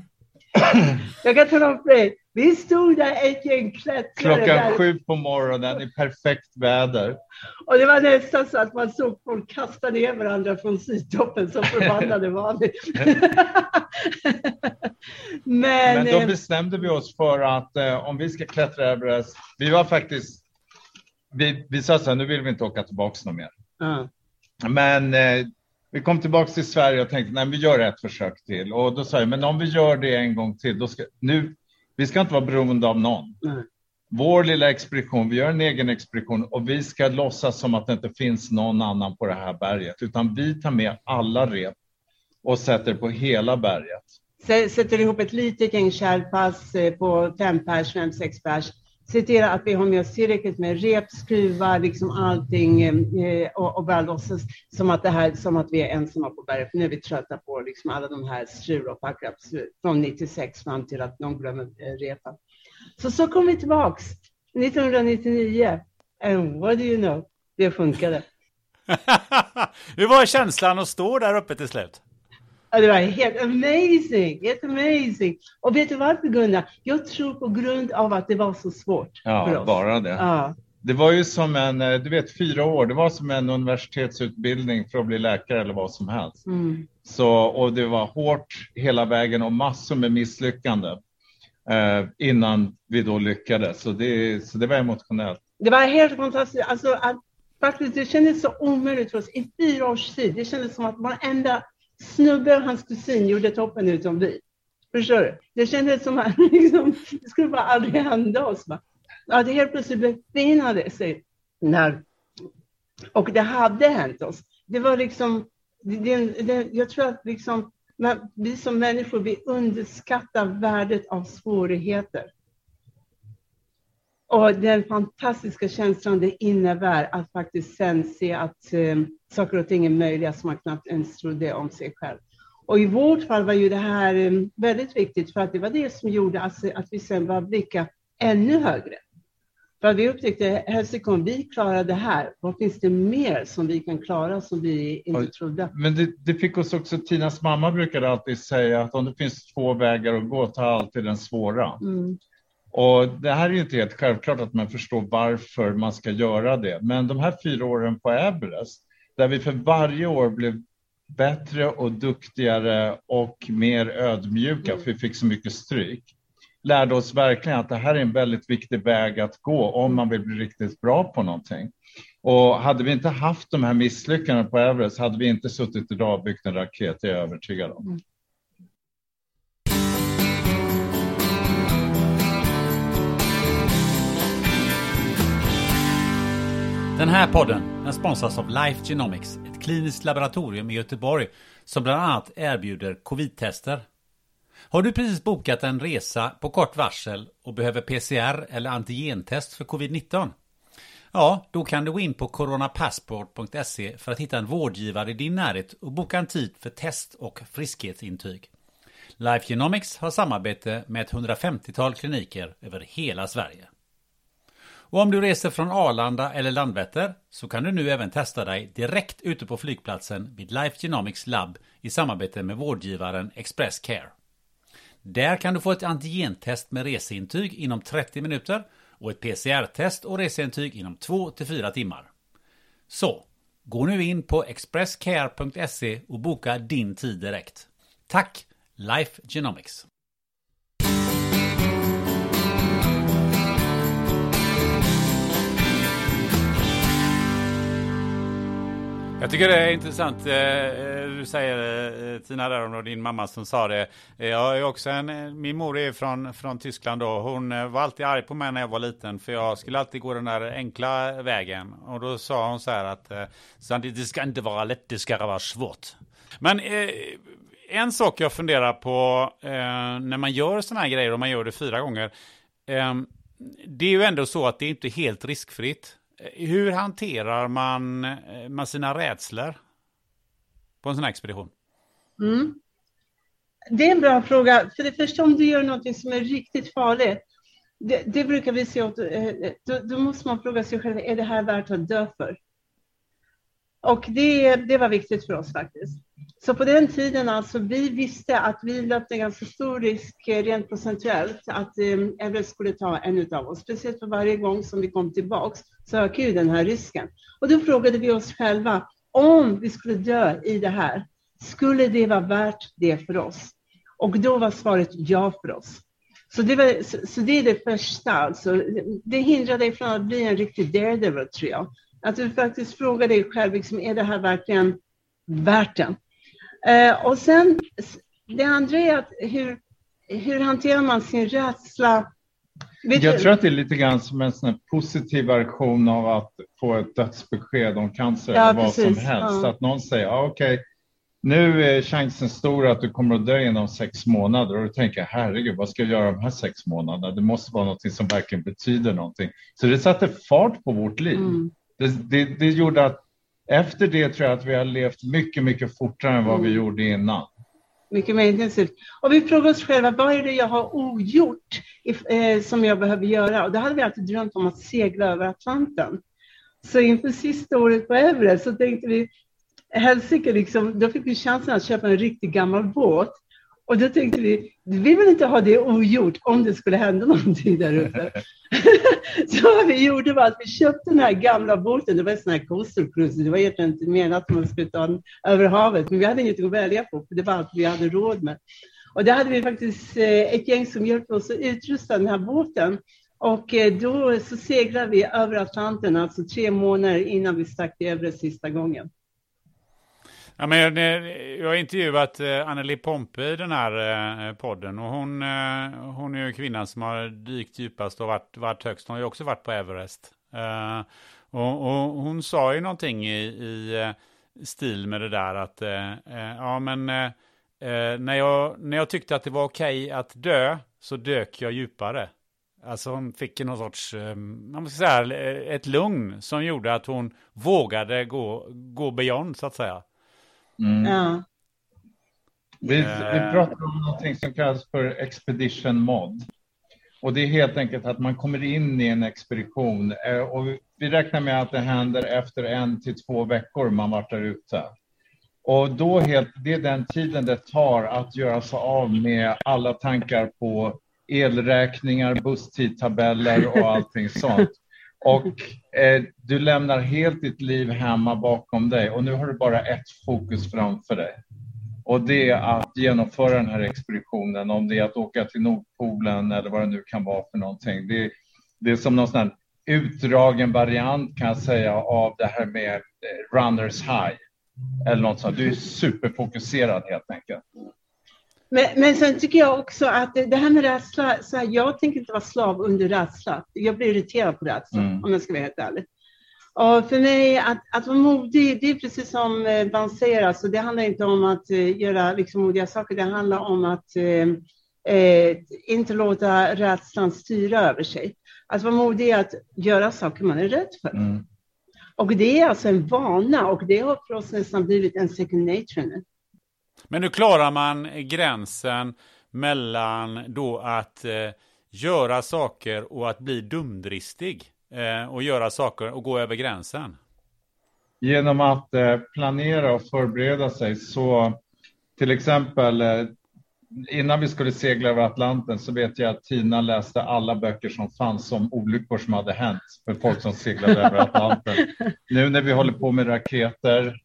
Jag kan tala om för dig, vi stod där ett gäng klättrare. Klockan där. sju på morgonen i perfekt väder. Och det var nästan så att man såg folk kasta ner varandra från sydtoppen, så förbannade var vi. Men, Men då eh, bestämde vi oss för att eh, om vi ska klättra Everest, vi var faktiskt, vi, vi sa så här, nu vill vi inte åka tillbaka någon mer. Uh. Men eh, vi kom tillbaka till Sverige och tänkte, nej vi gör ett försök till. Och då sa jag, men om vi gör det en gång till, då ska, nu, vi ska inte vara beroende av någon. Nej. Vår lilla expedition, vi gör en egen expedition och vi ska låtsas som att det inte finns någon annan på det här berget, utan vi tar med alla rep och sätter på hela berget. Sätter ihop ett litet gäng kärlpass eh, på fem pers, fem, sex pers se till att vi har med oss tillräckligt med rep, skruvar, liksom allting eh, eh och, och bara låtsas som att, det här, som att vi är ensamma på berget. Nu är vi trötta på liksom alla de här strul och packups från 96 fram till att någon glömmer eh, repa. Så så kom vi tillbaks 1999. And what do you know? Det funkade. Hur var känslan att stå där uppe till slut? Det var helt amazing, helt amazing. Och vet du varför Gunnar? Jag tror på grund av att det var så svårt ja, för oss. bara det. Ja. Det var ju som en, eh, du vet fyra år, det var som en universitetsutbildning för att bli läkare eller vad som helst. Mm. Så, och det var hårt hela vägen och massor med misslyckande eh, innan vi då lyckades. Så det, så det var emotionellt. Det var helt fantastiskt. Alltså, att, faktiskt, det kändes så omöjligt för oss i fyra års tid. Det kändes som att varenda snubbe och hans kusin gjorde toppen utom vi. Förstår du? Det kändes som att liksom, det skulle bara aldrig hända oss. Va? Ja, det helt plötsligt befinnade sig när, och det hade hänt oss. Det var liksom, det, det, jag tror att liksom, vi som människor, vi underskattar värdet av svårigheter. Och den fantastiska känslan det innebär att faktiskt sen se att eh, saker och ting är möjliga som man knappt ens trodde om sig själv. Och i vårt fall var ju det här eh, väldigt viktigt för att det var det som gjorde att, att vi sen var blicka ännu högre. För att vi upptäckte, Helsingborg, vi klarar det här. Vad finns det mer som vi kan klara som vi inte trodde? Men det, det fick oss också, Tinas mamma brukade alltid säga att om det finns två vägar att gå, ta alltid den svåra. Mm. Och det här är ju inte helt självklart att man förstår varför man ska göra det. Men de här fyra åren på Everest, där vi för varje år blev bättre och duktigare och mer ödmjuka, för vi fick så mycket stryk. lärde oss verkligen att det här är en väldigt viktig väg att gå om man vill bli riktigt bra på någonting. Och hade vi inte haft de här misslyckandena på Everest hade vi inte suttit idag och byggt en raket, det är jag övertygad om. Mm. Den här podden den sponsras av Life Genomics, ett kliniskt laboratorium i Göteborg som bland annat erbjuder covid-tester. Har du precis bokat en resa på kort varsel och behöver PCR eller antigentest för covid-19? Ja, då kan du gå in på coronapassport.se för att hitta en vårdgivare i din närhet och boka en tid för test och friskhetsintyg. Life Genomics har samarbete med ett 150-tal kliniker över hela Sverige. Och om du reser från Arlanda eller Landvetter så kan du nu även testa dig direkt ute på flygplatsen vid Life Genomics Lab i samarbete med vårdgivaren Express Care. Där kan du få ett antigentest med reseintyg inom 30 minuter och ett PCR-test och reseintyg inom 2-4 timmar. Så, gå nu in på expresscare.se och boka din tid direkt. Tack, Life Genomics! Jag tycker det är intressant, eh, eh, du säger eh, Tina där om din mamma som sa det. Jag är också en, min mor är från, från Tyskland då. Hon var alltid arg på mig när jag var liten för jag skulle alltid gå den där enkla vägen. Och då sa hon så här att det ska inte vara lätt, det ska vara svårt. Men en sak jag funderar på när man gör sådana här grejer och man gör det fyra gånger. det är ju ändå så att det är inte helt riskfritt. Hur hanterar man, eh, man sina rädslor på en sån här expedition? Mm. Det är en bra fråga. För det första, om du gör något som är riktigt farligt, det, det brukar vi se åt, eh, eh, då, då, måste man fråga sig själv, är det här värt att dö för? Och det, det var viktigt för oss faktiskt. Så på den tiden, alltså, vi visste att vi löpte ganska stor risk eh, rent procentuellt att eh, Everest skulle ta en av oss. Speciellt för varje gång som vi kom tillbaks så ökade ju den här risken. Och då frågade vi oss själva, om vi skulle dö i det här, skulle det vara värt det för oss? Och då var svaret ja för oss. Så det, var, så, så det är det första. Alltså. Det hindrar dig från att bli en riktig daredevil, tror jag. Att du faktiskt frågar dig själv, liksom, är det här verkligen värt det? Eh, och sen, det andra är att hur, hur hanterar man sin rädsla? Vet jag du? tror att det är lite grann som en sån positiv version av att få ett dödsbesked om cancer ja, eller vad precis. som helst. Ja. Att någon säger, ah, okej, okay, nu är chansen stor att du kommer att dö inom sex månader och du tänker, herregud, vad ska jag göra de här sex månaderna? Det måste vara något som verkligen betyder någonting. Så det satte fart på vårt liv. Mm. Det, det, det gjorde att efter det tror jag att vi har levt mycket, mycket fortare än vad vi mm. gjorde innan. Mycket mer intensivt. Och vi frågar oss själva, vad är det jag har ogjort eh, som jag behöver göra? Och då hade vi alltid drömt om att segla över Atlanten. Så inför sista året på Everest så tänkte vi, helsike, liksom, då fick vi chansen att köpa en riktigt gammal båt och då tänkte vi, vi vill inte ha det ogjort om det skulle hända någonting där uppe. så vad vi gjorde var att vi köpte den här gamla båten, det var en sån här coastal cruise, det var egentligen inte menat att man skulle ta den över havet, men vi hade inget att välja på, för det var allt vi hade råd med. Och där hade vi faktiskt eh, ett gäng som hjälpte oss att utrusta den här båten. Och eh, då så seglade vi över Atlanten, alltså tre månader innan vi stack till Everest sista gången. Ja, men jag, jag har intervjuat eh, Anneli Pompe i den här eh, podden och hon, eh, hon är ju kvinnan som har dykt djupast och varit, varit högst. Hon har ju också varit på Everest. Och, och hon sa ju någonting i, i stil med det där att ja men när, jag, när jag tyckte att det var okej att dö så dök jag djupare. Alltså hon fick någon sorts, man ska säga, ett lugn som gjorde att hon vågade gå, gå beyond så att säga. Mm. Ja. Vi, vi eh. pratar om något som kallas för expedition mod. Och det är helt enkelt att man kommer in i en expedition eh, och vi räknar med att det händer efter en till två veckor man varit där ute. Och då helt, det är den tiden det tar att göra sig av med alla tankar på elräkningar, busstidtabeller och allting sånt. Och eh, du lämnar helt ditt liv hemma bakom dig och nu har du bara ett fokus framför dig. Och det är att genomföra den här expeditionen, om det är att åka till Nordpolen eller vad det nu kan vara för någonting. Det, det är som någon sån här utdragen variant kan jag säga av det här med eh, runners high. Eller något sånt. Du är superfokuserad helt enkelt. Men, men sen tycker jag också att det här med rädsla, så här, jag tänker inte vara slav under rädsla. Jag blir irriterad på rädsla, mm. om jag ska vara helt ärlig. Och för mig, att, att vara modig, det är precis som eh, man säger, alltså, det handlar inte om att uh, göra liksom, modiga saker, det handlar om att uh, uh, inte låta rädslan styra över sig. Att vara modig är att göra saker man är rädd för. Mm. Och det är alltså en vana och det har för oss nästan blivit en second nature. Men hur klarar man gränsen mellan då att eh, göra saker och att bli dumdristig? Eh, och göra saker och gå över gränsen? Genom att eh, planera och förbereda sig. Så till exempel eh, innan vi skulle segla över Atlanten så vet jag att Tina läste alla böcker som fanns om olyckor som hade hänt för folk som seglade över Atlanten. Nu när vi håller på med raketer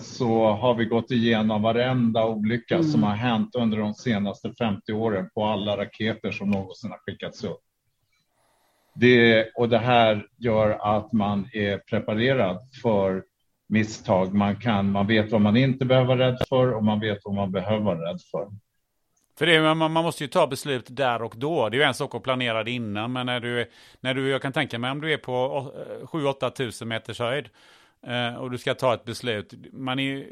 så har vi gått igenom varenda olycka mm. som har hänt under de senaste 50 åren på alla raketer som någonsin har skickats upp. Det, och det här gör att man är preparerad för misstag. Man, kan, man vet vad man inte behöver vara rädd för och man vet vad man behöver vara rädd för. För det, man, man måste ju ta beslut där och då. Det är ju en sak att planera det innan, men när du, när du, jag kan tänka mig om du är på 7-8 tusen meters höjd eh, Eh, och du ska ta ett beslut. Man är,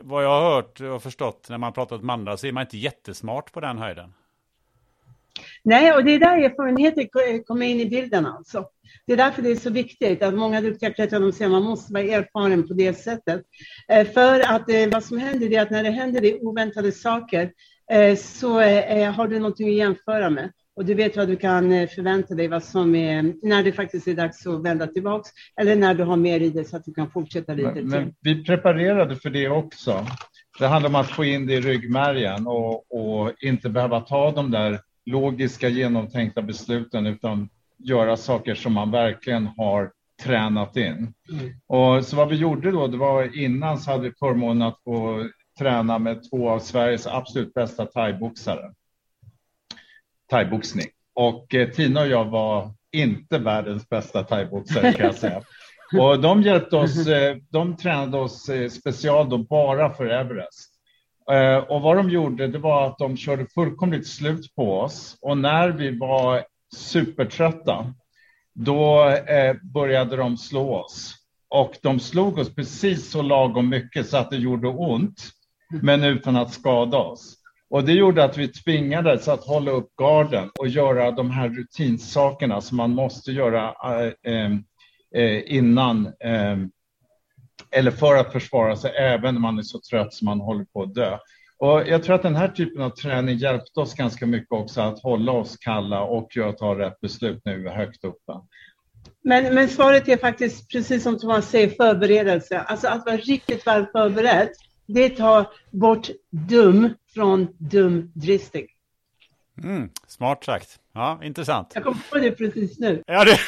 vad jag har hört och förstått när man pratat med andra så är man inte jättesmart på den höjden. Nej, och det är där erfarenheter kommer in i bilden alltså. Det är därför det är så viktigt att många duktiga klättrare säger att man måste vara erfaren på det sättet. Eh, för att eh, vad som händer är att när det händer det oväntade saker Eh, så eh, har du någonting att jämföra med. Och du vet vad du kan eh, förvänta dig vad som är, när det faktiskt är dags att vända tillbaks eller när du har mer i det så att du kan fortsätta lite men, Men vi preparerade för det också. Det handlar om att få in det i ryggmärgen och, och inte behöva ta de där logiska genomtänkta besluten utan göra saker som man verkligen har tränat in. Mm. Och så vad vi gjorde då, det var innan så hade vi förmånen att få träna med två av Sveriges absolut bästa thaiboxare. Thaiboxning. Och eh, Tina och jag var inte världens bästa thaiboxare kan jag säga. Och de hjälpte oss, eh, de tränade oss eh, special då bara för Everest. Eh, och vad de gjorde, det var att de körde fullkomligt slut på oss. Och när vi var supertrötta, då eh, började de slå oss. Och de slog oss precis så lagom mycket så att det gjorde ont men utan att skada oss. Och det gjorde att vi tvingades att hålla upp garden och göra de här rutinsakerna som man måste göra eh, eh, eh, innan eh, eller för att försvara sig även när man är så trött som man håller på att dö. Och jag tror att den här typen av träning hjälpte oss ganska mycket också att hålla oss kalla och ta rätt beslut när vi var högt uppe. Men, men svaret är faktiskt precis som Thomas säger, förberedelse. Alltså att vara riktigt väl förberedd det tar bort dum från dumdristig. Mm, smart sagt. Ja, intressant. Jag kom på det precis nu. Ja, det...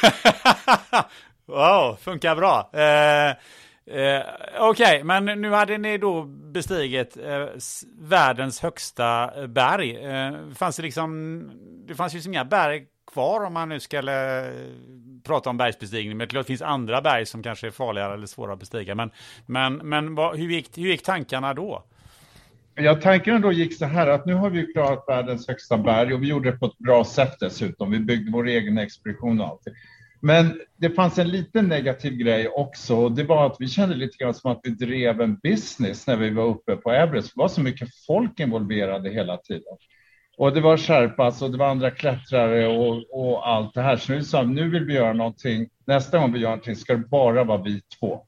wow, funkar bra. Eh, eh, Okej, okay, men nu hade ni då bestigit eh, världens högsta berg. Eh, fanns det liksom, det fanns ju inga berg kvar om man nu skulle eh, prata om bergsbestigning. Men det finns andra berg som kanske är farligare eller svårare att bestiga. Men, men, men vad, hur, gick, hur gick tankarna då? Ja, tanken då gick så här att nu har vi klarat världens högsta berg och vi gjorde det på ett bra sätt dessutom. Vi byggde vår egen expedition och allt. Men det fanns en liten negativ grej också och det var att vi kände lite grann som att vi drev en business när vi var uppe på Everest. Det var så mycket folk involverade hela tiden. Och det var Sherpas och det var andra klättrare och, och allt det här. Så nu sa vi, nu vill vi göra någonting. Nästa gång vi gör någonting ska det bara vara vi två.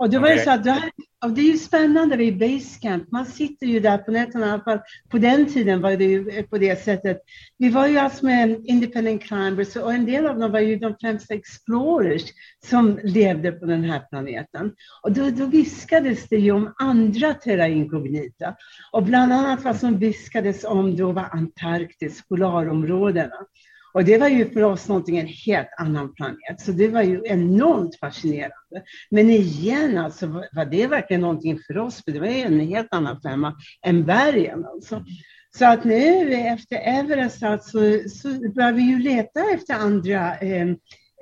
Och det var okay. ju så att det, här, och det är ju spännande vid Basecamp. Man sitter ju där på nätterna, i alla fall på den tiden var det ju på det sättet. Vi var ju alltså med independent climbers och en del av dem var ju de främsta explorers som levde på den här planeten. Och då, då viskades det ju om andra terra incognita. Och bland annat vad som viskades om då var Antarktis, polarområdena. Och det var ju för oss någonting, en helt annan planet. Så det var ju enormt fascinerande. Men igen, alltså, var det verkligen någonting för oss? För det var ju en helt annan femma än bergen. Alltså. Så att nu efter Everest alltså, så börjar vi ju leta efter andra eh,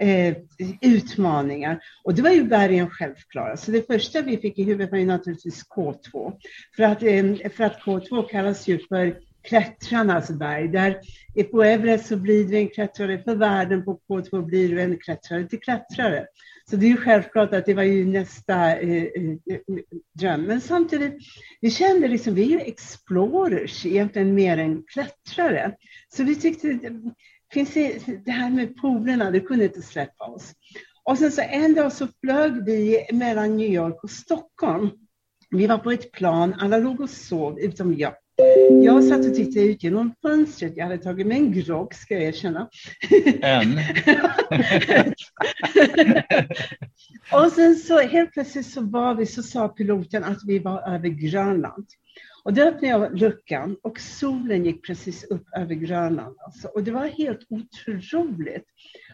eh, utmaningar. Och det var ju bergen självklara. Så det första vi fick i huvudet var ju naturligtvis K2. För att, eh, för att K2 kallas ju för klättrarnas alltså berg. Där på Everest så blir du en klättrare för världen, på K2 blir du en klättrare till klättrare. Så det är ju självklart att det var ju nästa eh, eh, eh dröm. Men samtidigt, vi kände liksom, vi är ju explorers egentligen mer än klättrare. Så vi tyckte, finns det, det här med polerna, det kunde inte släppa oss. Och sen så en dag så flög vi mellan New York och Stockholm. Vi var på ett plan, alla låg och sov utom jag. Jag satt och tittade ut genom fönstret. Jag hade tagit mig en grogg, ska jag erkänna. En? och sen så helt plötsligt så var vi, så sa piloten att vi var över Grönland. Och då öppnade jag luckan och solen gick precis upp över Grönland. Alltså. Och det var helt otroligt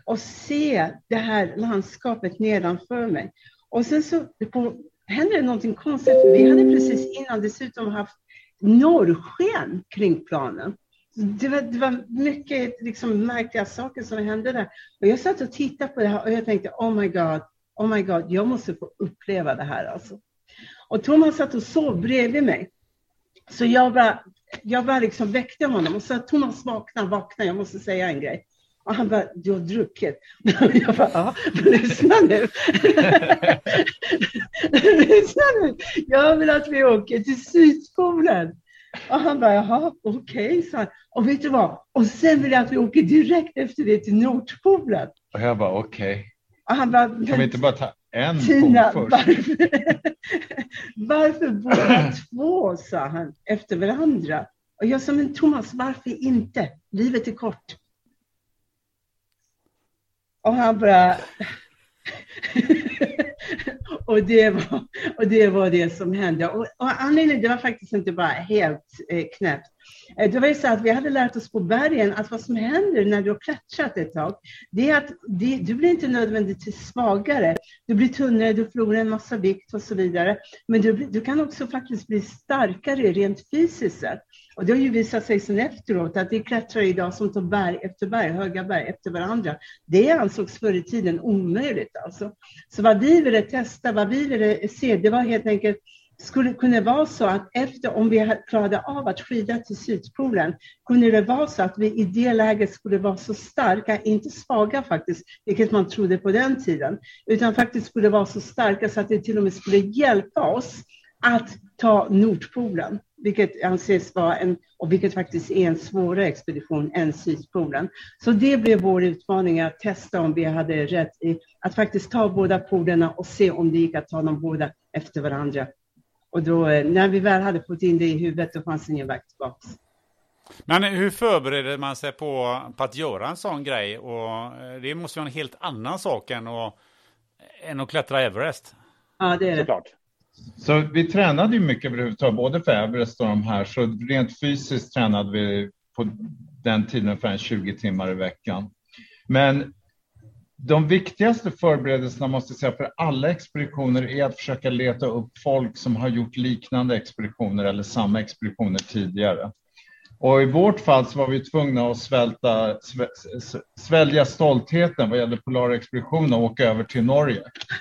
att se det här landskapet nedanför mig. Och sen så på, hände det någonting konstigt. Vi hade precis innan dessutom haft norrsken kring planen. Det var, det var mycket liksom, märkliga saker som hände där. Och jag satt och tittade på det här och jag tänkte, oh my god, oh my god, jag måste få uppleva det här alltså. Och Thomas satt och sov bredvid mig. Så jag bara, jag bara liksom väckte honom och sa, Thomas vakna, vakna, jag måste säga en grej. Och han bara, du har druckit. Jag bara, ja, lyssna nu. lyssna nu. Jag vill att vi åker till Sydpolen. Och han bara, jaha, okej, okay, Och vet du vad? Och sen vill jag att vi åker direkt efter det till Nordpolen. Och jag bara, okej. Okay. Och han bara, kan vi inte bara ta en Tina, pol först? Varför, varför båda två, sa han, efter varandra. Och jag sa, men Thomas, varför inte? Livet är kort. Och han bara... och, det var, och det var det som hände. Och, och anledningen, det var faktiskt inte bara helt eh, knäppt. Eh, det var ju så att vi hade lärt oss på bergen att vad som händer när du har klättrat ett tag, det är att det, du blir inte nödvändigtvis svagare. Du blir tunnare, du förlorar en massa vikt och så vidare. Men du, du kan också faktiskt bli starkare rent fysiskt sett. Och det har ju visat sig sen efteråt att det är klättrare idag som tar berg efter berg, höga berg efter varandra. Det ansågs förr i tiden omöjligt alltså. Så vad vi ville testa, vad vi ville se, det var helt enkelt skulle kunna vara så att efter, om vi klarade av att skida till Sydpolen, kunde det vara så att vi i det läget skulle vara så starka, inte svaga faktiskt, vilket man trodde på den tiden, utan faktiskt skulle vara så starka så att det till och med skulle hjälpa oss att ta Nordpolen, vilket anses vara en, och vilket faktiskt är en svårare expedition än Sydpolen. Så det blev vår utmaning att testa om vi hade rätt i att faktiskt ta båda polerna och se om det gick att ta dem båda efter varandra. Och då, eh, när vi väl hade fått in det i huvudet, då fanns ingen väg tillbaka. Men hur förbereder man sig på, på att göra en sån grej? Och eh, det måste vara en helt annan sak än att, än att klättra Everest. Ja, det är det. Såklart. Så vi tränade ju mycket överhuvudtaget, både för Everest och de här. Så rent fysiskt tränade vi på den tiden ungefär 20 timmar i veckan. Men de viktigaste förberedelserna måste jag säga för alla expeditioner är att försöka leta upp folk som har gjort liknande expeditioner eller samma expeditioner tidigare. Och i vårt fall så var vi tvungna att svälta, svälja stoltheten vad gäller polarexpeditionen och åka över till Norge.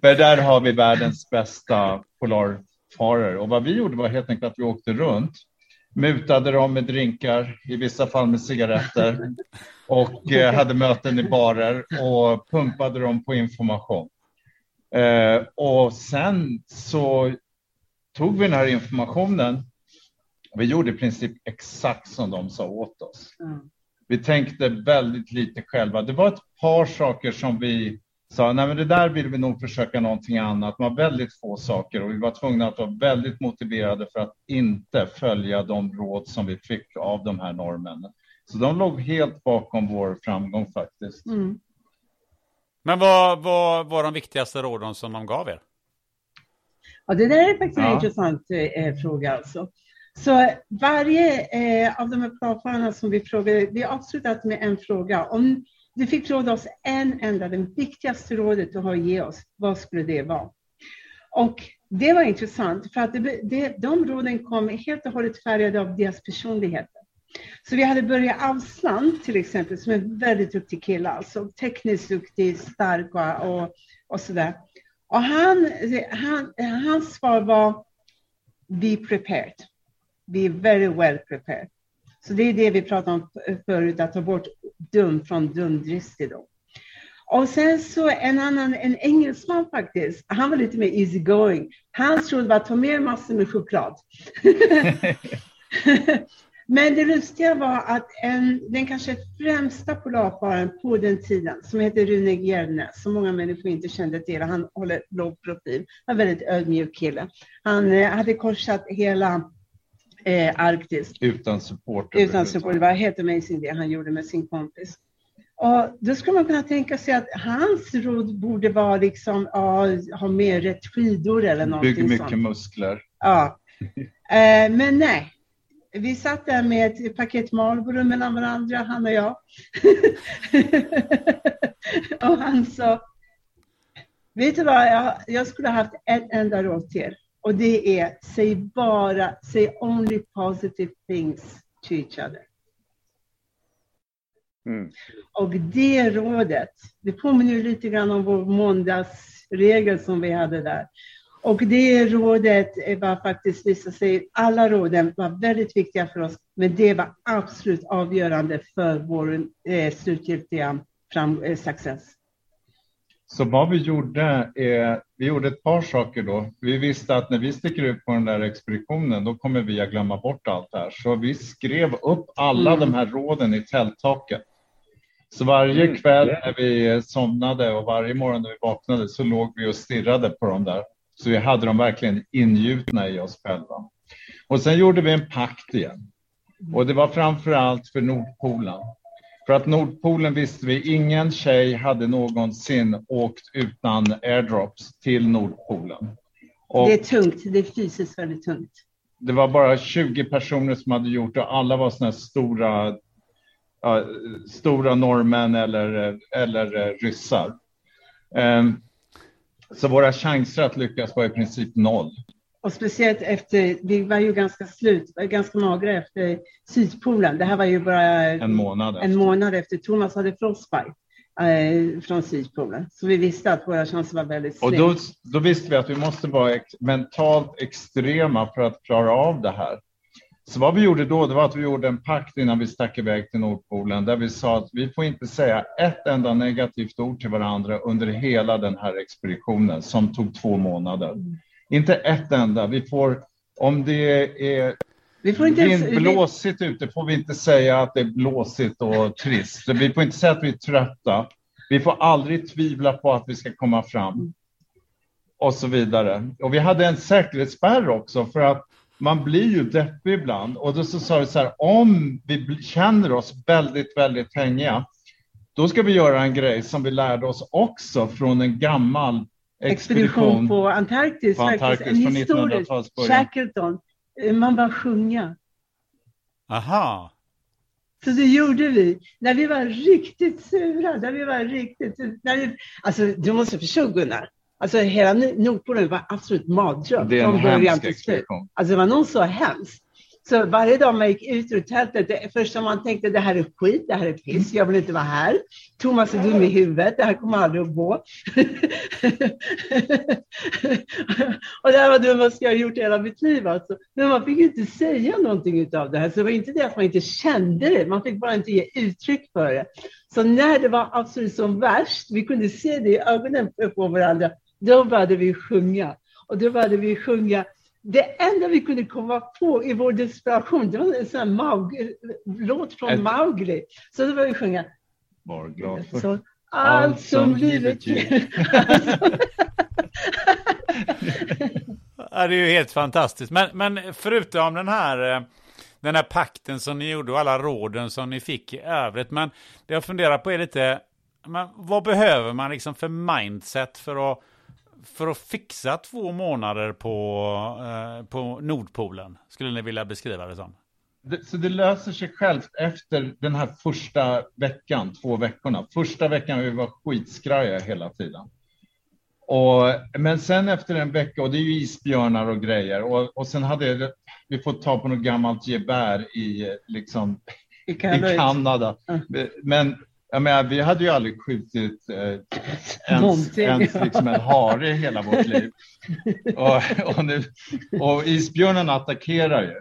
För där har vi världens bästa polarfarare. Och vad vi gjorde var helt enkelt att vi åkte runt, mutade dem med drinkar, i vissa fall med cigaretter och eh, hade möten i barer och pumpade dem på information. Eh, och sen så tog vi den här informationen vi gjorde i princip exakt som de sa åt oss. Mm. Vi tänkte väldigt lite själva. Det var ett par saker som vi sa, nej men det där vill vi nog försöka någonting annat. Det var väldigt få saker och vi var tvungna att vara väldigt motiverade för att inte följa de råd som vi fick av de här norrmännen. Så de låg helt bakom vår framgång faktiskt. Mm. Men vad, vad var de viktigaste råden som de gav er? Ja, det där är faktiskt ja. en intressant eh, fråga. Alltså. Så varje eh, av de här pratfararna som vi frågade, vi avslutat med en fråga. Om du fick råda oss en enda, det viktigaste rådet du har att ge oss, vad skulle det vara? Och det var intressant, för att det, det, de råden kom helt och hållet färgade av deras personligheter. Så vi hade Börje Avsland till exempel, som är en väldigt duktig kille, alltså tekniskt duktig, stark och, och, och sådär. Och han, han, hans svar var Be prepared. Be very well prepared. Så det är det vi pratade om förut, att ta bort dum från dumdristig. Och sen så en annan, en engelsman faktiskt, han var lite mer easy going. Hans råd var att ta med massor med choklad. Men det lustiga var att en, den kanske främsta polarfararen på den tiden, som heter Rune Gjerne, som många människor inte kände till, han håller låg profil, var en väldigt ödmjuk kille. Han eh, hade korsat hela eh, Arktis. Utan support. Utan support. Det var helt amazing det han gjorde med sin kompis. Och då skulle man kunna tänka sig att hans råd borde vara liksom, ja, ha mer rätt skidor eller någonting Bygg mycket sånt. muskler. Ja. Eh, men nej, vi satt där med ett paket Marlboro mellan varandra, han och jag. och han sa, vet du vad, jag, jag skulle ha haft ett enda råd till er. Och det är, säg bara, say only positive things to each other. Mm. Och det rådet, det påminner lite grann om vår måndagsregel som vi hade där. Och det rådet var faktiskt, visade sig, alla råden var väldigt viktiga för oss, men det var absolut avgörande för vår eh, slutgiltiga fram, eh, success. Så vad vi gjorde är, vi gjorde ett par saker då. Vi visste att när vi sticker ut på den där expeditionen, då kommer vi att glömma bort allt det här. Så vi skrev upp alla Mm. de här råden i tälttaket. Så varje Mm. kväll när vi somnade och varje morgon när vi vaknade så låg vi och stirrade på dem där. Så vi hade dem verkligen ingjutna i oss själva. Och sen gjorde vi en pakt igen. Och det var framför allt för Nordpolen. För att Nordpolen visste vi, ingen tjej hade någonsin åkt utan airdrops till Nordpolen. Och Det är tungt, det är fysiskt väldigt tungt. det var bara 20 personer som hade gjort det. Alla var här stora, ja, stora norrmän eller, eller eh, ryssar. Ehm, så våra chanser att lyckas var i princip noll. Och speciellt efter, vi var ju ganska slut, ganska magra efter Sydpolen. Det här var ju bara En månad en efter. månad efter Thomas hade frostbite eh, från Sydpolen. Så vi visste att våra chanser var väldigt Och slim. då, då visste vi att vi måste vara ex mentalt extrema för att klara av det här. Så vad vi gjorde då, det var att vi gjorde en pakt innan vi stack iväg till Nordpolen där vi sa att vi får inte säga ett enda negativt ord till varandra under hela den här expeditionen som tog två månader. Inte ett enda. Vi får, om det är vi får inte ens, vi, vindblåsigt ute får vi inte säga att det är blåsigt och trist. Vi får inte säga att vi är trötta. Vi får aldrig tvivla på att vi ska komma fram. Och så vidare. Och vi hade en säkerhetsspärr också för att man blir ju deppig ibland. Och då så sa vi så här, om vi känner oss väldigt, väldigt hängiga, då ska vi göra en grej som vi lärde oss också från en gammal expedition på Antarktis, på faktiskt. Antarktis En historisk, 1900-talets början. Shackleton. Man bara sjunga. Aha. Så det gjorde vi. När vi var riktigt sura, när vi var riktigt... När vi, alltså, du måste förstå Gunnar. Alltså hela Nordpolen var absolut mardröm Det är en från början hemsk till slut. expedition. Alltså det var någon så hemskt. Så varje dag man gick ut ur tältet, det första man tänkte det här är skit, det här är piss, jag vill inte vara här. Thomas är dum i huvudet, det här kommer aldrig att gå. och det här var det dummaste jag gjort i hela mitt liv alltså. Men man fick ju inte säga någonting utav det här, så det var inte det att man inte kände det, man fick bara inte ge uttryck för det. Så när det var absolut som värst, vi kunde se det i ögonen på varandra, då började vi sjunga. Och då började vi sjunga det enda vi kunde komma på i vår desperation, det var en sån här Maug, låt från Ett- Mowgli. Så då började vi sjunga. Så, allt som livet ger. Ja, det är ju helt fantastiskt. Men, men förutom den här, eh, den här pakten som ni gjorde och alla råden som ni fick i övrigt. Men det jag funderar på är lite, men vad behöver man liksom för mindset för att för att fixa två månader på, eh, på Nordpolen? Skulle ni vilja beskriva det som? Det, så det löser sig självt efter den här första veckan, två veckorna. Första veckan vi var skitskraja hela tiden. Och, men sen efter en vecka, och det är ju isbjörnar och grejer, och, och sen hade vi fått ta på något gammalt gevär i, liksom, I i Kanada. Kanada. Mm. Men jag menar, vi hade ju aldrig skjutit eh, ens, ens liksom en hare hela vårt liv. och, och, nu, och isbjörnarna attackerar ju.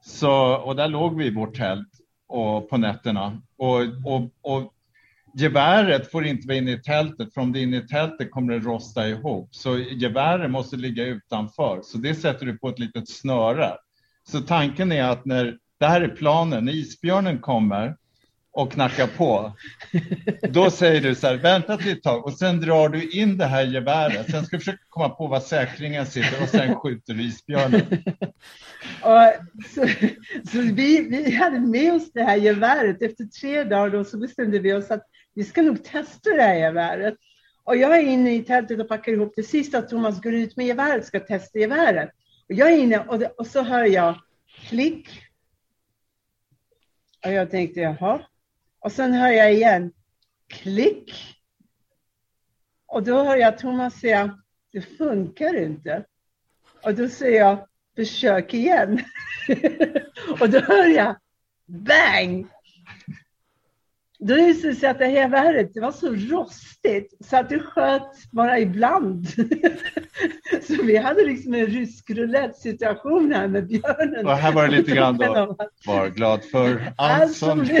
Så, och där låg vi i vårt tält och, på nätterna. Och, och, och geväret får inte vara inne i tältet, för om det är inne i tältet kommer det rosta ihop. Så geväret måste ligga utanför, så det sätter du på ett litet snöre. Så tanken är att när, det här är planen, när isbjörnen kommer och knackar på, då säger du så här, vänta ett tag och sen drar du in det här geväret. Sen ska du försöka komma på var säkringen sitter och sen skjuter du isbjörnen. Och så så vi, vi hade med oss det här geväret. Efter tre dagar då så bestämde vi oss att vi ska nog testa det här geväret. Och jag är inne i tältet och packar ihop det sista. Thomas går ut med geväret ska testa geväret. Och jag är inne och, det, och så hör jag klick. Och jag tänkte jaha. Och sen hör jag igen klick. Och då hör jag Thomas säga det funkar inte. Och då säger jag försök igen. och då hör jag bang! Då visade det sig att det här geväret det var så rostigt så att det sköt bara ibland. så vi hade liksom en rysk roulette situation här med björnen. Och här var det lite grann då, var glad för allt som...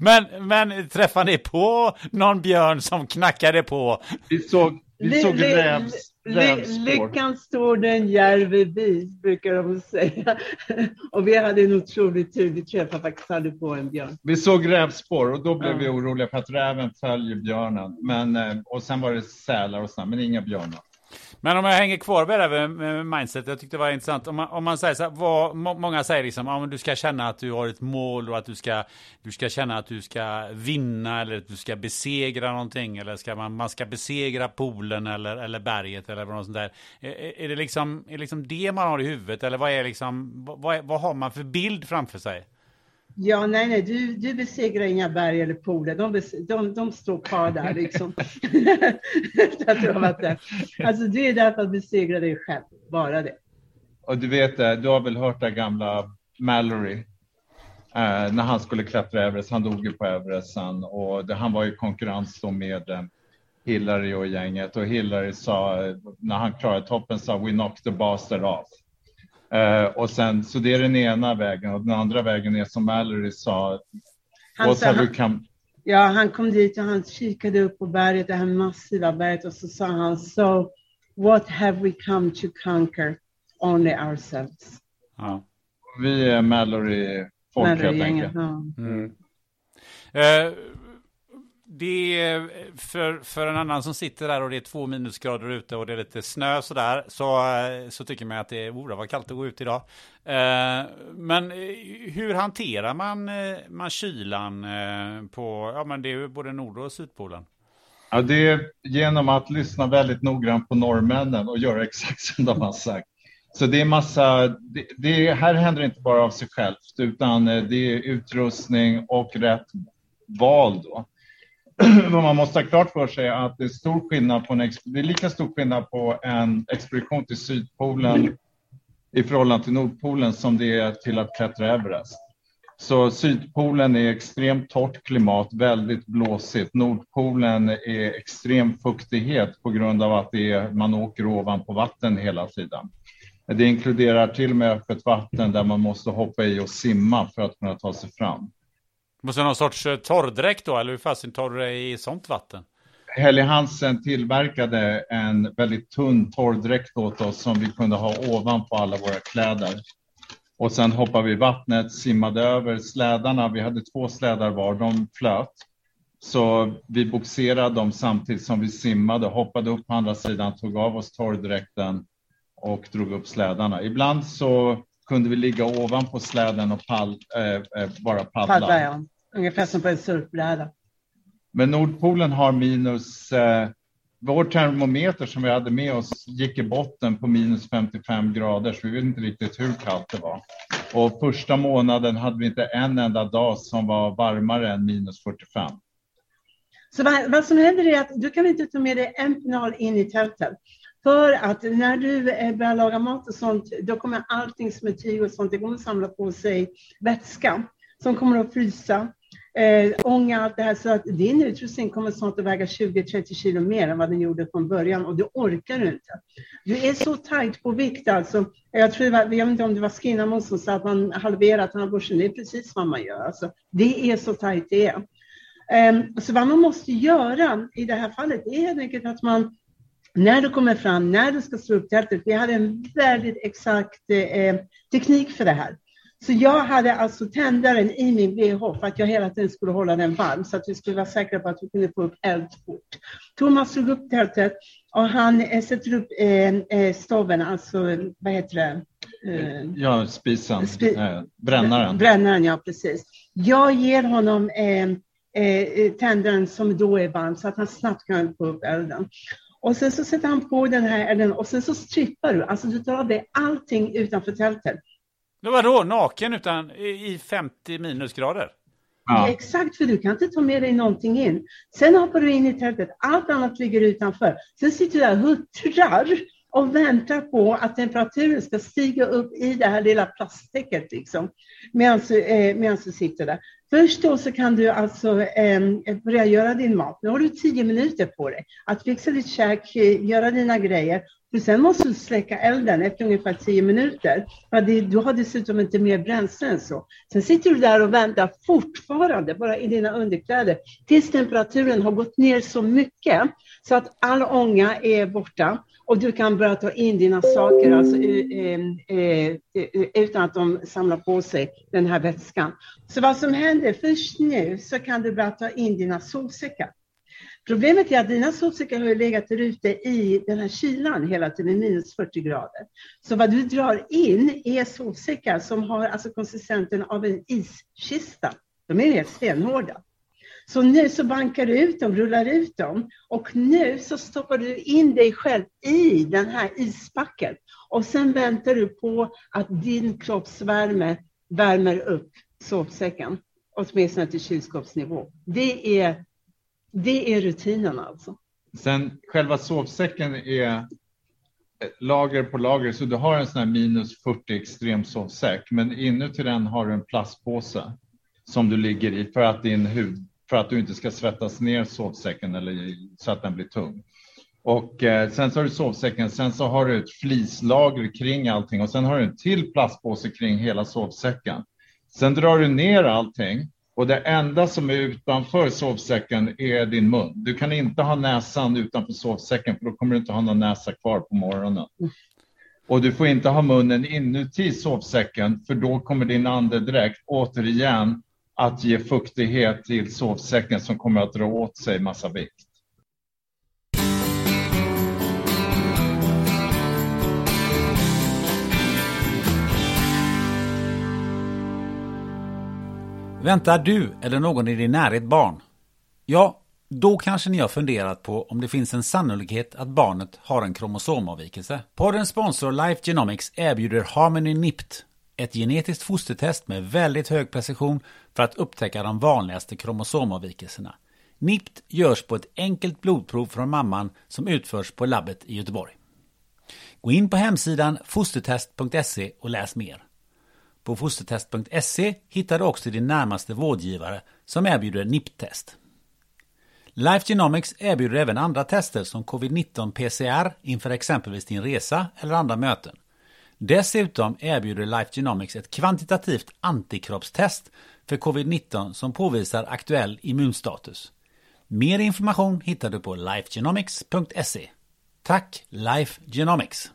Men, men träffade ni på någon björn som knackade på? Vi såg, vi såg rävs, ly-. Lyckan står den järve vid, brukar de säga. Och vi hade en otrolig tur. Vi träffade faktiskt aldrig på en björn. Vi såg rävspår och då blev Ja. vi oroliga för att räven följer björnen. Men, eh, och sen var det sälar och sånt, men inga björnar. Men om jag hänger kvar med det här med mindset, jag tyckte det var intressant. Om man, om man säger så här, vad, många säger liksom, ja, men du ska känna att du har ett mål och att du ska, du ska känna att du ska vinna eller att du ska besegra någonting. Eller ska man, man ska besegra poolen eller, eller berget eller något sånt där. Är, är det liksom, är det liksom det man har i huvudet eller vad är liksom, vad, vad, vad har man för bild framför sig? Ja, nej, nej, du, du besegrar inga berg eller poler. De, bes- de, de står kvar där liksom. Att du har varit där. Alltså, du är därför att besegra dig själv. Bara det. Och du vet, du har väl hört det gamla Mallory? Eh, när han skulle klättra Everest, han dog ju på Everest sen och det, han var i konkurrens då med eh, Hillary och gänget och Hillary sa, när han klarade toppen, sa we knocked the bastard off. Eh, och sen, så det är den ena vägen och den andra vägen är som Mallory sa, Han, sa, han, come ja, han kom dit och han kikade upp på berget, det här massiva berget och så sa han so what have we come to conquer? Only ourselves. Ja. Vi är Mallory-folk helt Mallory-gänget, enkelt. ja. Mm. Eh, det är för, för en annan som sitter där och det är två minusgrader ute och det är lite snö sådär så, eh, så tycker man att det borde oh, kallt att gå ut idag. Eh, men eh, hur hanterar man, man kylan på, ja men det är ju både Nord och Sydpolen? Ja, det är genom att lyssna väldigt noggrant på norrmännen och göra exakt som de har sagt. Så det är massa, det, det här händer inte bara av sig självt, utan det är utrustning och rätt val då. Vad man måste ha klart för sig är att det är stor skillnad på en, det är lika stor skillnad på en expedition till Sydpolen i förhållande till Nordpolen som det är till att klättra Everest. Så Sydpolen är extremt torrt klimat, väldigt blåsigt. Nordpolen är extrem fuktighet på grund av att det är, man åker ovanpå vatten hela tiden. Det inkluderar till och med öppet vatten där man måste hoppa i och simma för att kunna ta sig fram. Måste någon sorts eh, torrdräkt då, eller hur fasen tar du dig i sånt vatten? Helly Hansen tillverkade en väldigt tunn torrdräkt åt oss som vi kunde ha ovanpå alla våra kläder. Och sen hoppade vi i vattnet, simmade över slädarna. Vi hade två slädar var, de flöt. Så vi boxerade dem samtidigt som vi simmade, hoppade upp på andra sidan, tog av oss torrdräkten och drog upp slädarna. Ibland så kunde vi ligga ovanpå släden och pall, eh, eh, bara paddla. Paddla, ja. Ungefär som på en surfbräda. Men Nordpolen har minus, eh, vår termometer som vi hade med oss gick i botten på minus 55 grader, så vi vet inte riktigt hur kallt det var. Och första månaden hade vi inte en enda dag som var varmare än minus 45. Så vad, vad, som händer är att du kan inte ta med dig en penal in i tältet. För att när du eh, börjar laga mat och sånt, då kommer allting som är tyg och sånt, det kommer samla på sig vätska som kommer att frysa eh, ånga, allt det här. Så att din utrustning kommer snart att väga 20-30 kilo mer än vad den gjorde från början och det orkar du inte. Du är så tajt på vikt alltså. Jag tror, jag vet inte om det var Skinnamo som sa att man halverat den här börsen. Det är precis vad man gör. Alltså, det är så tajt det är. Ehm, så vad man måste göra i det här fallet är helt enkelt att man när du kommer fram, när du ska slå upp tältet, vi hade en väldigt exakt eh, teknik för det här. Så jag hade alltså tändaren i min bh för att jag hela tiden skulle hålla den varm så att vi skulle vara säkra på att vi kunde få upp eld fort. Thomas slog upp tältet och han eh, sätter upp eh, eh, stoven, alltså vad heter det? Eh, ja, spisen, spi eh, brännaren. Brännaren, ja precis. Jag ger honom eh, eh, tändaren som då är varm så att han snabbt kan få upp elden. Och sen så sätter han på den här elden och sen så strippar du, alltså du tar av dig allting utanför tältet. Men vadå, naken utan i 50 minusgrader? Ja. Exakt, för du kan inte ta med dig någonting in. Sen hoppar du in i tältet, allt annat ligger utanför. Sen sitter du där och huttrar och väntar på att temperaturen ska stiga upp i det här lilla plasttäcket liksom, medan, eh, du sitter där. Först då så kan du alltså eh, börja göra din mat. Nu har du tio minuter på dig att fixa ditt käk, göra dina grejer för sen måste du släcka elden efter ungefär tio minuter. För det, du har dessutom inte mer bränsle än så. Sen sitter du där och väntar fortfarande, bara i dina underkläder, tills temperaturen har gått ner så mycket så att all ånga är borta och du kan börja ta in dina saker alltså, eh, eh, eh, utan att de samlar på sig den här vätskan. Så vad som händer först nu så kan du börja ta in dina sovsäckar. Problemet är att dina sovsäckar har legat där ute i den här kylan hela tiden, minus 40 grader. Så vad du drar in är sovsäckar som har alltså konsistensen av en iskista. De är helt stenhårda. Så nu så bankar du ut dem, rullar ut dem och nu så stoppar du in dig själv i den här isbacken och sen väntar du på att din kroppsvärme värmer upp sovsäcken åtminstone till kylskåpsnivå. Det är det är rutinen alltså. Sen själva sovsäcken är lager på lager, så du har en sån här minus 40 extrem sovsäck, men inuti den har du en plastpåse som du ligger i för att din hud, för att du inte ska svettas ner sovsäcken eller så att den blir tung. Och eh, sen så har du sovsäcken, sen så har du ett flislager kring allting och sen har du en till plastpåse kring hela sovsäcken. Sen drar du ner allting och det enda som är utanför sovsäcken är din mun. Du kan inte ha näsan utanför sovsäcken för då kommer du inte ha någon näsa kvar på morgonen. Och du får inte ha munnen inuti sovsäcken för då kommer din andedräkt återigen att ge fuktighet till sovsäcken som kommer att dra åt sig massa vikt. Väntar du eller någon i din närhet barn? Ja, då kanske ni har funderat på om det finns en sannolikhet att barnet har en kromosomavvikelse. Poddens sponsor Life Genomics erbjuder Harmony NIPT, ett genetiskt fostertest med väldigt hög precision för att upptäcka de vanligaste kromosomavvikelserna. NIPT görs på ett enkelt blodprov från mamman som utförs på labbet i Göteborg. Gå in på hemsidan fostertest.se och läs mer. På fostertest.se hittar du också din närmaste vårdgivare som erbjuder NIPT-test. Life Genomics erbjuder även andra tester som covid-19 PCR inför exempelvis din resa eller andra möten. Dessutom erbjuder Life Genomics ett kvantitativt antikroppstest för covid-19 som påvisar aktuell immunstatus. Mer information hittar du på lifegenomics.se. Tack Life Genomics!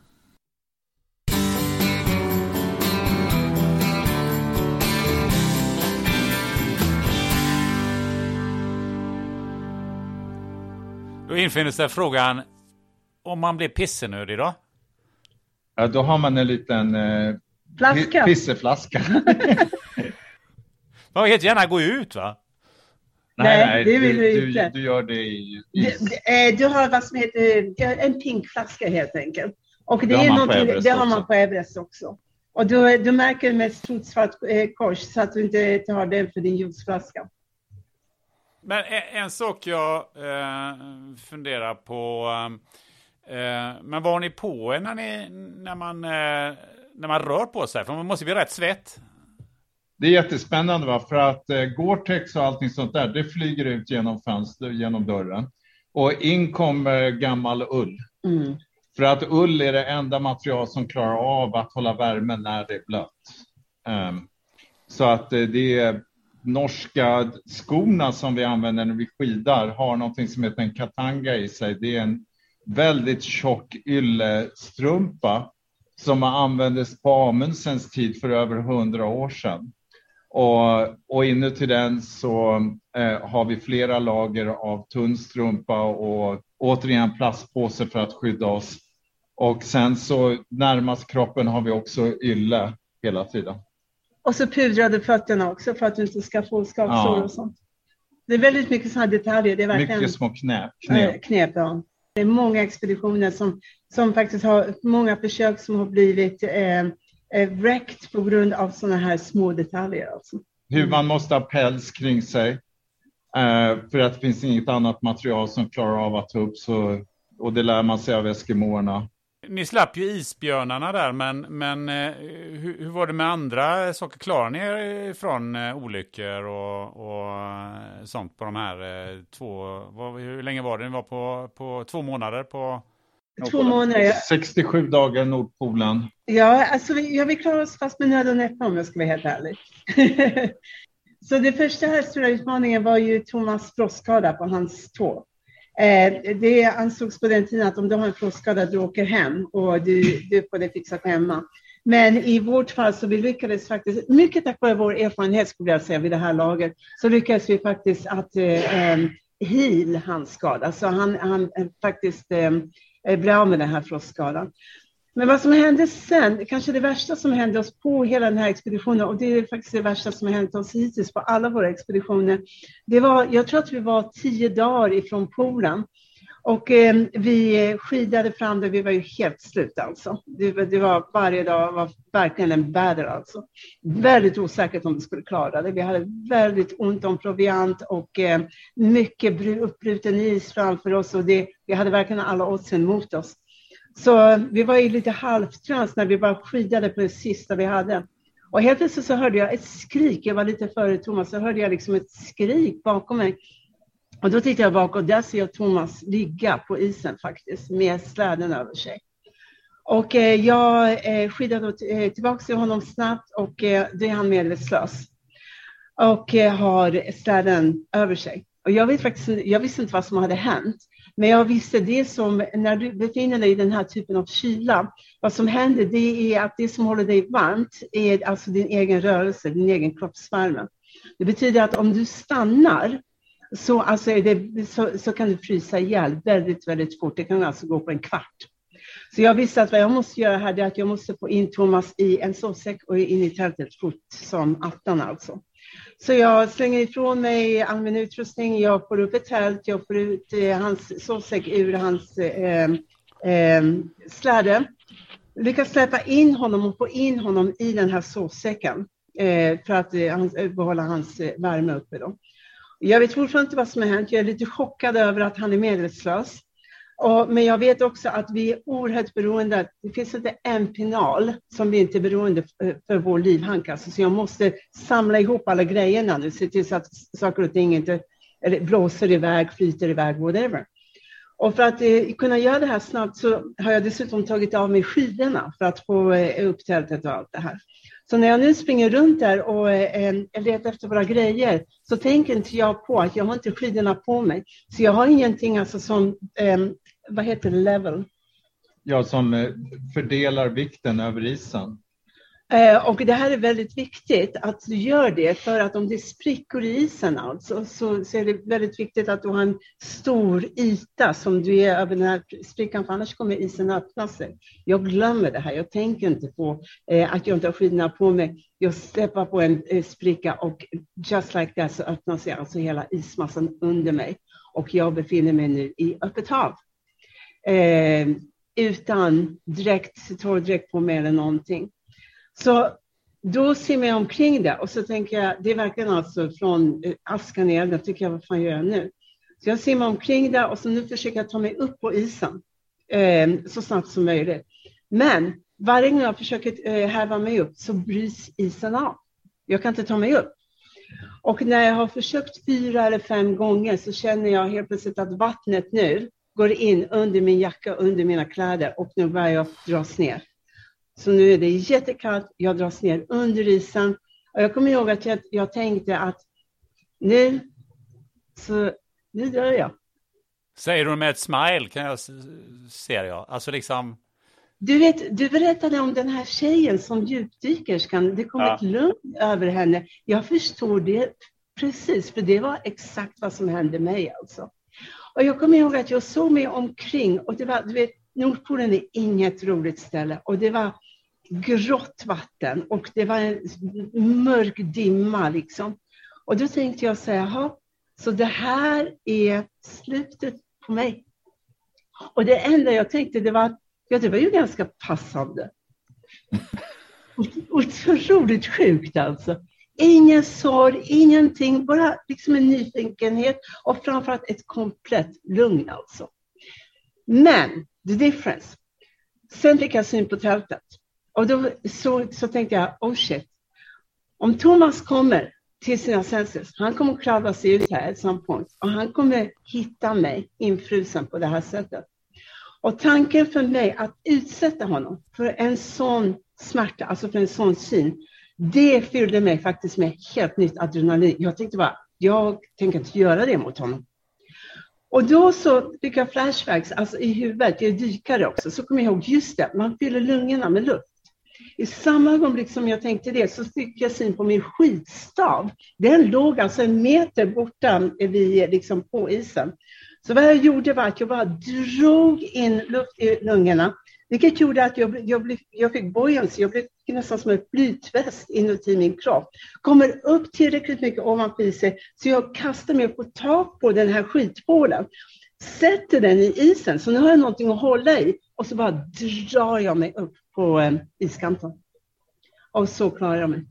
Då infinner sig frågan, om man blir pissenödig då? Ja, då har man en liten eh, Flaska. pisseflaska. man vill helt gärna gå ut va? Nej, nej, det vill du, du du, inte. du gör det i Du, du, eh, du har vad som heter en pinkflaska helt enkelt. Och det, Det har är man på det har man också. på Everest också. Och du, du märker med ett stort svart eh, kors så att du inte tar den för din juiceflaska. Men en, en sak jag eh, funderar på. Eh, men var ni på er när, ni, när, man, eh, när man rör på sig? För man måste bli rätt svett. Det är jättespännande va? för att eh, Gore-Tex och allting sånt där, det flyger ut genom fönster, genom dörren. Och in kommer gammal ull. Mm. För att ull är det enda material som klarar av att hålla värmen när det är blött. Ehm, så att eh, det är norska skorna som vi använder när vi skidar har någonting som heter en katanga i sig. Det är en väldigt tjock yllestrumpa som användes på Amundsens tid för över hundra år sedan. Och, och inuti den så eh, har vi flera lager av tunn strumpa och återigen plastpåse för att skydda oss. Och sen så närmast kroppen har vi också ylle hela tiden. Och så pudrade fötterna också för att du inte ska få skavsår Ja. och sånt. Det är väldigt mycket sådana detaljer. Det är verkligen Mycket små knep. knep. knep ja. Det är många expeditioner som, som faktiskt har, många försök som har blivit eh, eh wrecked på grund av sådana här små detaljer. Alltså. Hur man måste ha päls kring sig. Eh, för att det finns inget annat material som klarar av att ta upp så. Och det lär man sig av eskimåerna. Ni slapp ju isbjörnarna där, men, men eh, hur, hur var det med andra saker? Klarar ni er från eh, olyckor och, och eh, sånt på de här två... Vad, hur länge var det? Ni var på, på två månader på... Två månader. ja. 67 dagar i Nordpolen. Ja, alltså vi, ja, vi klarar oss fast med nöd och näppe om jag ska vara helt ärlig. så det första här stora utmaningen var ju Thomas frostskada på hans tå. Eh, det ansågs på den tiden att om du har en frostskada, du åker hem och du, du får det fixat hemma. Men i vårt fall så vi lyckades faktiskt, mycket tack vare vår erfarenhet skulle jag säga vid det här laget, så lyckades vi faktiskt att eh, heal hans skada. Så han, han eh, faktiskt eh, eh, blev av med den här frostskadan. Men vad som hände sen, kanske det värsta som hände oss på hela den här expeditionen, och det är faktiskt det värsta som har hänt oss hittills på alla våra expeditioner, det var, jag tror att vi var tio dagar ifrån polen. Och eh, vi skidade fram där, vi var ju helt slut alltså. Det, var- det var varje dag var verkligen en battle alltså. Väldigt osäkert om vi skulle klara det. Vi hade väldigt ont om proviant och eh, mycket uppbruten is framför oss och det, vi hade verkligen alla oddsen mot oss. Så vi var ju lite halvtrans när vi bara skidade på det sista vi hade. Och helt plötsligt så hörde jag ett skrik, jag var lite före Thomas, så hörde jag liksom ett skrik bakom mig. Och då tittade jag bak och där ser jag Thomas ligga på isen faktiskt med släden över sig. Och eh, jag eh, skidade eh, tillbaka till honom snabbt och eh, då är han medvetslös. Och eh, har släden över sig. Och jag, vet faktiskt, jag visste inte vad som hade hänt. Men jag visste det som, när du befinner dig i den här typen av kyla, vad som händer det är att det som håller dig varmt är alltså din egen rörelse, din egen kroppsvärme. Det betyder att om du stannar så, alltså är det, så, så kan du frysa ihjäl väldigt, väldigt fort. Det kan alltså gå på en kvart. Så jag visste att vad jag måste göra här är att jag måste få in Thomas i en sovsäck och in i tältet fort som attan alltså. Så jag slänger ifrån mig all min utrustning, jag får upp ett tält, jag får ut eh, hans sovsäck ur hans eh, eh, släde. Lyckas släppa in honom och få in honom i den här sovsäcken eh, för att eh, eh, behålla hans eh, värme uppe. Då. Jag vet fortfarande inte vad som har hänt. Jag är lite chockad över att han är medvetslös. Och, men jag vet också att vi är oerhört beroende. Det finns inte en pinal som vi inte är beroende för, eh, för vår livhank. Alltså, så jag måste samla ihop alla grejerna nu, se till så att saker och ting inte eller blåser iväg, flyter iväg, whatever. Och för att eh, kunna göra det här snabbt så har jag dessutom tagit av mig skidorna för att få eh, upp tältet och allt det här. Så när jag nu springer runt där och eh, letar efter våra grejer så tänker inte jag på att jag har inte skidorna på mig. Så jag har ingenting alltså som, eh, vad heter det, level? Ja, som eh, fördelar vikten över isen. Eh, och det här är väldigt viktigt att du gör det för att om det sprickor i isen alltså, så, så är det väldigt viktigt att du har en stor yta som du är över den här sprickan för annars kommer isen öppna sig. Jag glömmer det här. Jag tänker inte på eh, att jag inte har skidorna på mig. Jag steppar på en eh, spricka och just like that så öppnar sig alltså hela ismassan under mig och jag befinner mig nu i öppet hav. Eh, utan dräkt, torrdräkt på mig eller någonting. Så då simmar jag omkring det och så tänker jag, det är verkligen alltså från eh, askan i elden, tycker jag, vad fan gör jag nu? Så jag simmar omkring det och så nu försöker jag ta mig upp på isen eh, så snabbt som möjligt. Men varje gång jag försöker eh, häva mig upp så bryts isen av. Jag kan inte ta mig upp. Och när jag har försökt fyra eller fem gånger så känner jag helt plötsligt att vattnet nu går in under min jacka, under mina kläder och nu börjar jag dras ner. Så nu är det jättekallt, jag dras ner under isen. Och jag kommer ihåg att jag, jag tänkte att nu, så, nu dör jag. Säger du med ett smile kan jag se jag. Alltså liksom. Du vet, du berättade om den här tjejen som djupdykerskan. Det kom ja. ett lugn över henne. Jag förstår det precis, för det var exakt vad som hände mig alltså. Och jag kommer ihåg att jag såg mig omkring och det var, du vet, Nordpolen är inget roligt ställe och det var grått vatten och det var en mörk dimma liksom. Och då tänkte jag så här, så det här är slutet på mig. Och det enda jag tänkte det var, ja det var ju ganska passande. Otroligt sjukt alltså. Ingen sorg, ingenting, bara liksom en nyfikenhet och framförallt ett komplett lugn alltså. Men, the difference. Sen fick jag syn på tältet. Och då så, så tänkte jag, oh shit. Om Thomas kommer till sina senses, han kommer kravla sig ut här at some point och han kommer hitta mig infrusen på det här sättet. Och tanken för mig att utsätta honom för en sån smärta, alltså för en sån syn, det fyllde mig faktiskt med helt nytt adrenalin. Jag tänkte bara, jag tänker inte göra det mot honom. Och då så fick jag flashbacks, alltså i huvudet, jag är dykare också, så kom jag ihåg, just det, man fyller lungorna med luft. I samma ögonblick som jag tänkte det så fick jag syn på min skitstav. Den låg alltså en meter borta vid, liksom på isen. Så vad jag gjorde var att jag bara drog in luft i lungorna, vilket gjorde att jag, jag, blev, jag fick buoyancy, jag blev nästan som en flytväst inuti min kropp. Kommer upp tillräckligt mycket ovanför isen så jag kastar mig på tak på den här skitbålen. Sätter den i isen, så nu har jag någonting att hålla i och så bara drar jag mig upp på eh, iskanten. Och så klarar jag mig.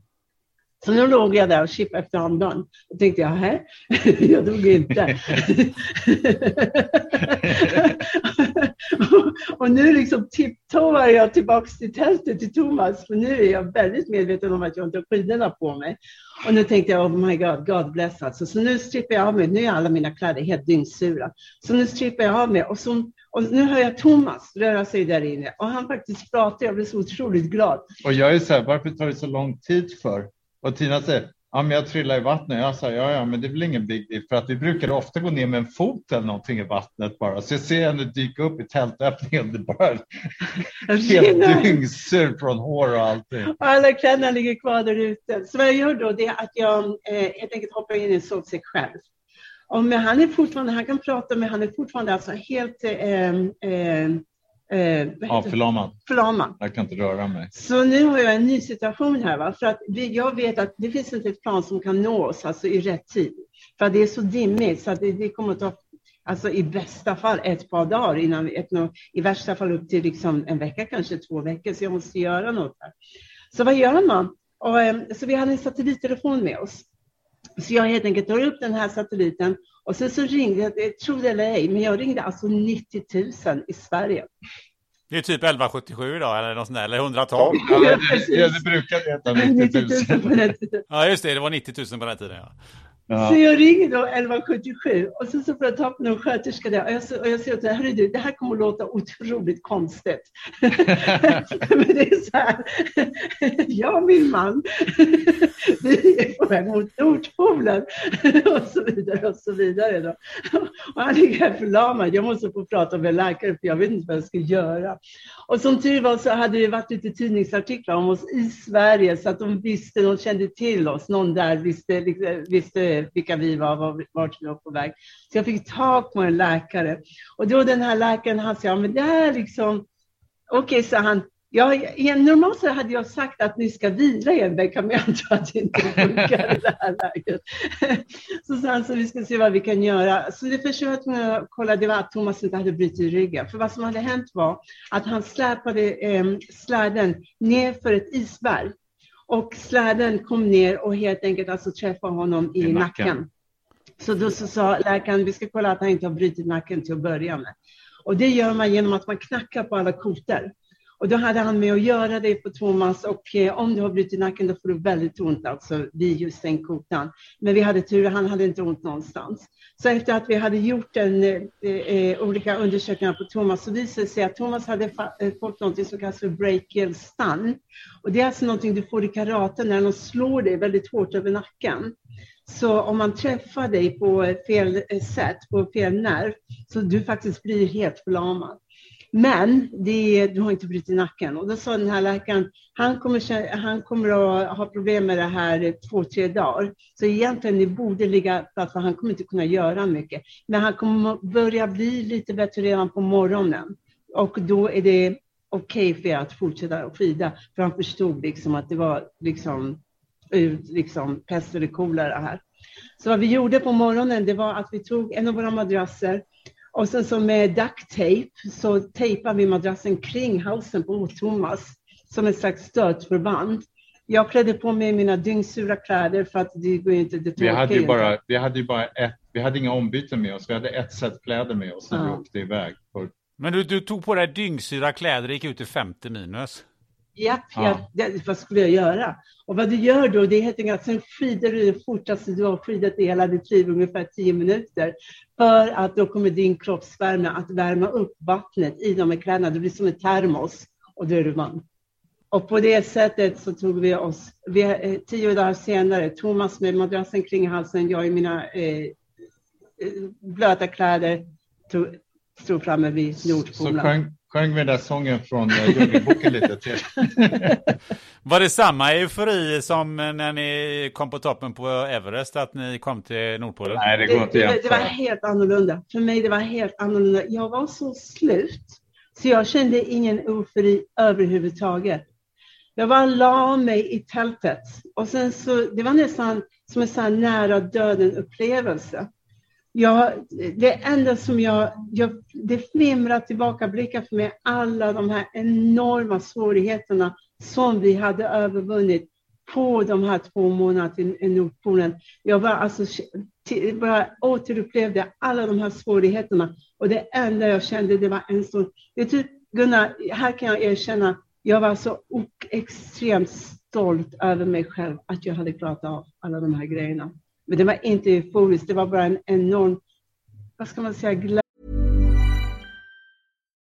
Så nu låg jag där och chippade efter andan. Och tänkte jag, här, jag dog inte. och nu liksom tipptoar jag tillbaks till tältet till Thomas, för nu är jag väldigt medveten om att jag inte har skidorna på mig. Och nu tänkte jag, oh my God, God bless alltså. Så nu strippar jag av mig, nu är alla mina kläder helt dyngsura. Så nu strippar jag av mig och, så, och nu hör jag Thomas röra sig där inne och han faktiskt pratar, jag blir så otroligt glad. Och jag är så här, varför tar det så lång tid för? Och Tina säger, ja men jag trillar i vattnet. Jag sa, ja ja men det är väl ingen big deal för att vi brukar ofta gå ner med en fot eller någonting i vattnet bara. Så jag ser henne dyka upp i tältöppningen. Det bara helt dyngsur från hår och allting. Och alla kläderna ligger kvar där ute. Så vad jag gör då det är att jag eh, helt enkelt hoppar in i en sovsäck själv. Och men han är fortfarande, han kan prata men han är fortfarande alltså helt eh, eh, Eh, ja, förlamad. förlamad. Jag kan inte röra mig. Så nu har jag en ny situation här. Va? För att vi, jag vet att det finns inte ett plan som kan nå oss alltså, i rätt tid. För det är så dimmigt så att det, det kommer att ta Alltså i bästa fall ett par dagar innan vi, ett, i värsta fall upp till liksom en vecka, kanske två veckor. Så jag måste göra något. Här. Så vad gör man? Och, eh, så vi hade en satellittelefon med oss. Så jag helt enkelt tar upp den här satelliten och sen så ringde jag, tro det eller ej, men jag ringde alltså 90 000 i Sverige. Det är typ 1177 idag eller något sånt där, eller 112. Ja, det, det, det brukar heta 90 000. 90 000 ja, just det, det var 90 000 på den tiden. Ja. Ja. Så jag ringer då 1177 och så, så får jag ta på någon sköterska där och jag, så, och jag säger till henne, du, det här kommer att låta otroligt konstigt. Men det är så här, jag och min man, vi är på väg mot Nordpolen och så vidare och så vidare. Då. Och han ligger här förlamad, jag måste få prata med en läkare för jag vet inte vad jag ska göra. Och som tur var så hade det varit lite tidningsartiklar om oss i Sverige så att de visste, de kände till oss, någon där visste, visste vilka vi var, var, vart vi var på väg. Så jag fick tag på en läkare. Och då den här läkaren, han sa, ja men det här liksom, okej, okay, så han, Ja, normalt så hade jag sagt att ni ska vila i en vecka, men jag antar att det inte funkar i det här läget. Så sa han så vi ska se vad vi kan göra. Så det första jag att kolla det var att Thomas inte hade brutit ryggen. För vad som hade hänt var att han släpade eh, släden ner för ett isberg. Och släden kom ner och helt enkelt alltså träffade honom i, I nacken. nacken. Så då så sa läkaren, vi ska kolla att han inte har brutit nacken till att börja med. Och det gör man genom att man knackar på alla kotor. Och då hade han med att göra det på Thomas och eh, om du har brutit nacken då får du väldigt ont alltså vid just den kotan. Men vi hade tur, han hade inte ont någonstans. Så efter att vi hade gjort en, eh, eh olika undersökningar på Thomas så visade det sig att Thomas hade eh, fått något som kallas för brachial stun. Och det är alltså någonting du får i karate när någon slår dig väldigt hårt över nacken. Så om man träffar dig på fel eh, sätt, på fel nerv, så du faktiskt blir helt förlamad. Men det, du har inte brutit nacken. Och då sa den här läkaren, han kommer, han kommer att ha problem med det här två, tre dagar. Så egentligen ni borde ligga för han kommer inte kunna göra mycket. Men han kommer börja bli lite bättre redan på morgonen. Och då är det okej okay för er att fortsätta att skida. För han förstod liksom att det var liksom, liksom pest eller kolera här. Så vad vi gjorde på morgonen, det var att vi tog en av våra madrasser och sen så med duct tape så tejpar vi madrassen kring halsen på Thomas som ett slags stötförband. Jag klädde på mig mina dyngsura kläder för att det går inte. Det vi, hade ju bara, vi hade ju bara ett, vi hade inga ombyten med oss. Vi hade ett set kläder med oss när ja. vi åkte iväg. Men du, du tog på dig dyngsura kläder och gick ut i 50 minus? Japp, ja. ja, vad skulle jag göra? Och vad du gör då, det är helt enkelt att sen skidar du det fortaste du har skidat i hela ditt liv, ungefär 10 minuter. För att då kommer din kroppsvärme att värma upp vattnet i de här kläderna. Det blir som en termos och då är du varm. Och på det sättet så tog vi oss, vi, eh, tio dagar senare, Thomas med madrassen kring halsen, jag i mina eh, eh blöta kläder, tog, stod framme vid Nordpolen sjöng vi den där sången från eh, Djungelboken lite till. Var det samma eufori som när ni kom på toppen på Everest, att ni kom till Nordpolen? Nej, det går inte det, det, det var helt annorlunda. För mig det var helt annorlunda. Jag var så slut, så jag kände ingen eufori överhuvudtaget. Jag bara la mig i tältet och sen så, det var nästan som en sån nära döden upplevelse. Ja, det enda som jag, jag, det flimrar tillbaka blickar för mig, alla de här enorma svårigheterna som vi hade övervunnit på de här två månaderna i Nordpolen. Jag bara, alltså, till, bara återupplevde alla de här svårigheterna och det enda jag kände det var en sån, vet du typ, Gunnar, här kan jag erkänna, jag var så extremt stolt över mig själv att jag hade klarat av alla de här grejerna. Men det var inte euforiskt, det var bara en enorm, vad ska man säga, glädje.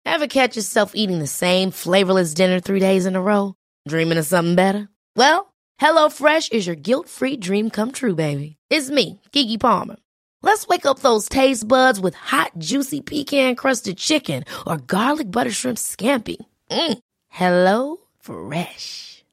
Have catch yourself eating the same flavorless dinner three days in a row? Dreaming of something better? Well, hello fresh is your guilt free dream come true baby. It's me, Gigi Palmer. Let's wake up those taste buds with hot juicy pecan crusted chicken or garlic butter shrimp scampi. Mm. Hello Fresh.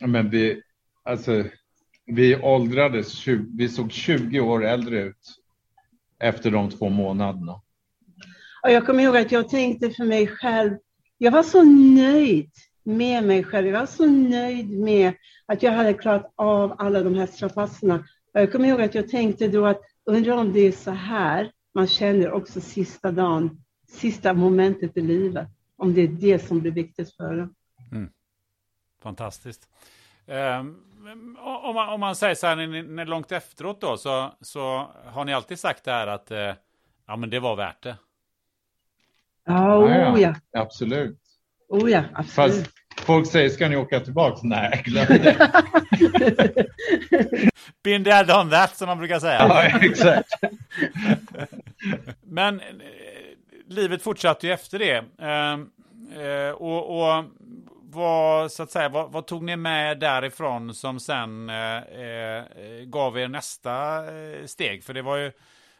Ja, Men vi, alltså, vi åldrades, 20, vi såg 20 år äldre ut efter de två månaderna. Och jag kommer ihåg att jag tänkte för mig själv, jag var så nöjd med mig själv. Jag var så nöjd med att jag hade klarat av alla de här strapatserna. Och jag kommer ihåg att jag tänkte då att undrar om det är så här man känner också sista dagen, sista momentet i livet. Om det är det som blir viktigt för en. Fantastiskt. Ehm, om, man, om man säger så här, när, långt efteråt då, så, så har ni alltid sagt det här att eh, ja, men det var värt det. Ja, oh ja, Absolut. oh ja, absolut. Fast folk säger, ska ni åka tillbaka? Nej, glöm det. Been there, done that, som man brukar säga. ja, exakt. Men eh, livet fortsatte ju efter det. Ehm, eh, och, och vad, så att säga, vad, vad tog ni med därifrån som sen eh, eh gav er nästa eh, steg? För det var ju,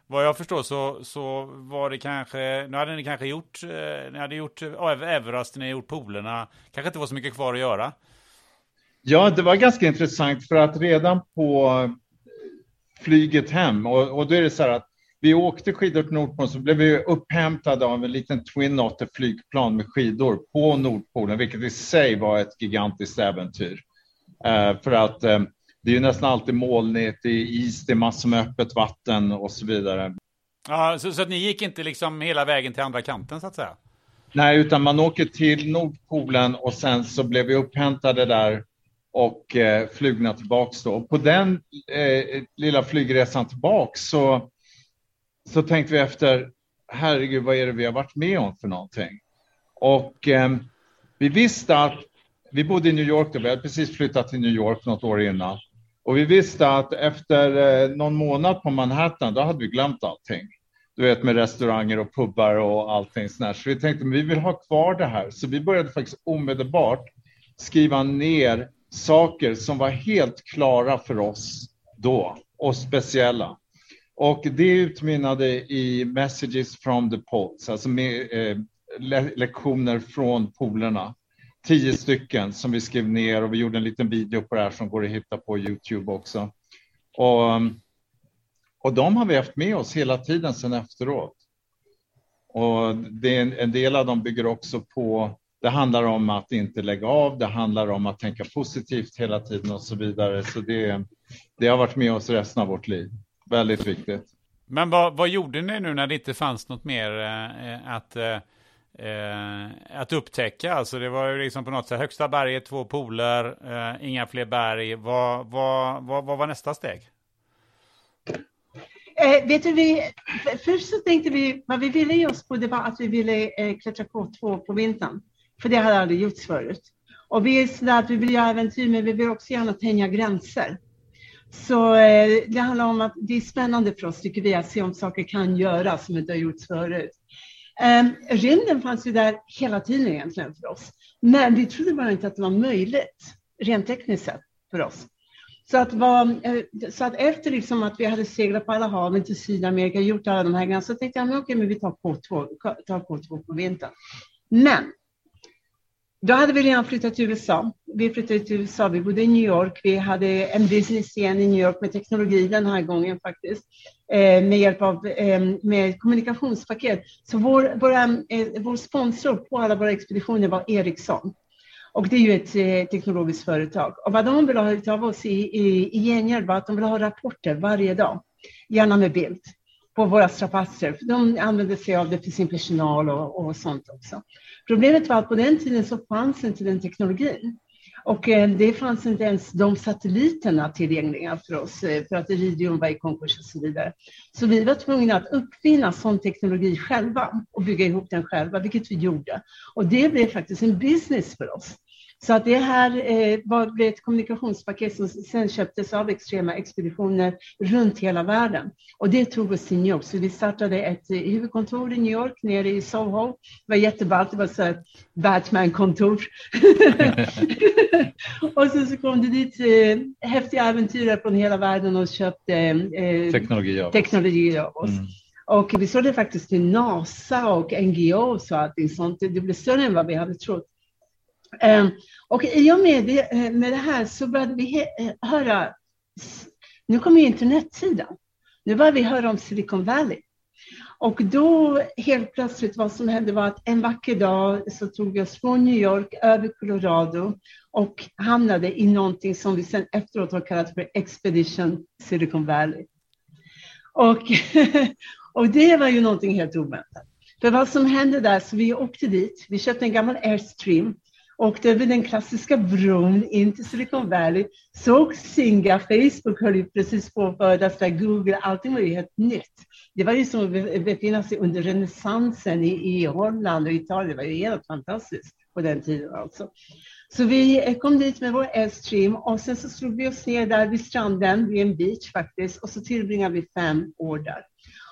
vad jag förstår så, så var det kanske, nu hade ni kanske gjort, eh, ni hade gjort eh, Everest, ni hade gjort polerna, kanske inte var så mycket kvar att göra. Ja, det var ganska intressant för att redan på flyget hem, och, och då är det så här att vi åkte skidor till Nordpolen så blev vi upphämtade av en liten Twin Otter flygplan med skidor på Nordpolen, vilket i sig var ett gigantiskt äventyr. Eh, för att eh, det är ju nästan alltid molnigt, det är is, det är massor med öppet vatten och så vidare. Ja, så, så ni gick inte liksom hela vägen till andra kanten så att säga? Nej, utan man åker till Nordpolen och sen så blev vi upphämtade där och eh, flugna tillbaks då. På den eh, lilla flygresan tillbaks så, så tänkte vi efter, herregud, vad är det vi har varit med om för någonting? Och eh, vi visste att vi bodde i New York då, vi hade precis flyttat till New York något år innan. Och vi visste att efter eh, någon månad på Manhattan, då hade vi glömt allting du vet med restauranger och pubbar och allting sånt. Så vi tänkte, men vi vill ha kvar det här. Så vi började faktiskt omedelbart skriva ner saker som var helt klara för oss då och speciella. Och det utmynnade i messages from the Pots, alltså med eh, le lektioner från polerna. Tio stycken som vi skrev ner och vi gjorde en liten video på det här som går att hitta på Youtube också. Och, och de har vi haft med oss hela tiden sedan efteråt. Och det är en, en del av dem bygger också på, det handlar om att inte lägga av, det handlar om att tänka positivt hela tiden och så vidare. Så det, det har varit med oss resten av vårt liv. Väldigt viktigt. Men vad, vad gjorde ni nu när det inte fanns något mer eh, att, eh, eh, att upptäcka? Alltså det var ju liksom på något sätt högsta berget, två poler, eh, inga fler berg. Vad, vad, vad, vad var nästa steg? Eh, vet du, vi, först så tänkte vi, vad vi ville ge oss på det var att vi ville eh, klättra K2 på vintern. För det hade aldrig gjorts förut. Och vi är sådär att vi vill göra äventyr, men vi vill också gärna tänja gränser. Så eh, det handlar om att det är spännande för oss, tycker vi, att se om saker kan göras som inte har gjorts förut. Eh, rymden fanns ju där hela tiden egentligen för oss. Men vi trodde bara inte att det var möjligt, rent tekniskt sett, för oss. Så att, var, eh, så att efter liksom att vi hade seglat på alla haven till Sydamerika, gjort alla de här grejerna, så tänkte jag, men okej, men vi tar K2, tar K2 på vintern. Men då hade vi redan flyttat till USA. Vi flyttade till USA, vi bodde i New York, vi hade en business igen i New York med teknologi den här gången faktiskt, eh, med hjälp av eh, med kommunikationspaket. Så vår, våra, eh, vår sponsor på alla våra expeditioner var Ericsson. Och det är ju ett eh, teknologiskt företag. Och vad de vill ha av oss i, i, i gengäld var att de vill ha rapporter varje dag, gärna med bild, på våra strapatser. För de använde sig av det för sin personal och, och sånt också. Problemet var att på den tiden så fanns inte den teknologin. Och eh, det fanns inte ens de satelliterna tillgängliga för oss, eh, för att Iridium var i konkurs och så vidare. Så vi var tvungna att uppfinna sån teknologi själva och bygga ihop den själva, vilket vi gjorde. Och det blev faktiskt en business för oss. Så att det här eh, var, blev ett kommunikationspaket som sen köptes av extrema expeditioner runt hela världen. Och det tog oss till New York. Så vi startade ett eh, huvudkontor i New York nere i Soho. Det var jätteballt. Det var så ett Batman-kontor. och sen så kom det dit eh, häftiga äventyrare från hela världen och köpte eh, Teknologi av oss. teknologi av oss. Mm. Och vi sålde faktiskt till NASA och NGOs och allting sånt. Det blev större än vad vi hade trott. Ehm, och i och med det, eh, med det här så började vi eh, höra, nu kommer ju internetsidan. Nu började vi höra om Silicon Valley. Och då helt plötsligt vad som hände var att en vacker dag så tog vi oss från New York över Colorado och hamnade i någonting som vi sen efteråt har kallat för Expedition Silicon Valley. Och, och det var ju någonting helt oväntat. För vad som hände där, så vi åkte dit, vi köpte en gammal Airstream, åkte över den klassiska bron in till Silicon Valley, såg Singa, Facebook höll ju precis på att födas, där Google, allting var ju helt nytt. Det var ju som att befinna sig under renässansen i, i Holland och Italien, det var ju helt fantastiskt på den tiden alltså. Så vi kom dit med vår Airstream och sen så slog vi oss ner där vid stranden, vid en beach faktiskt, och så tillbringade vi fem år där.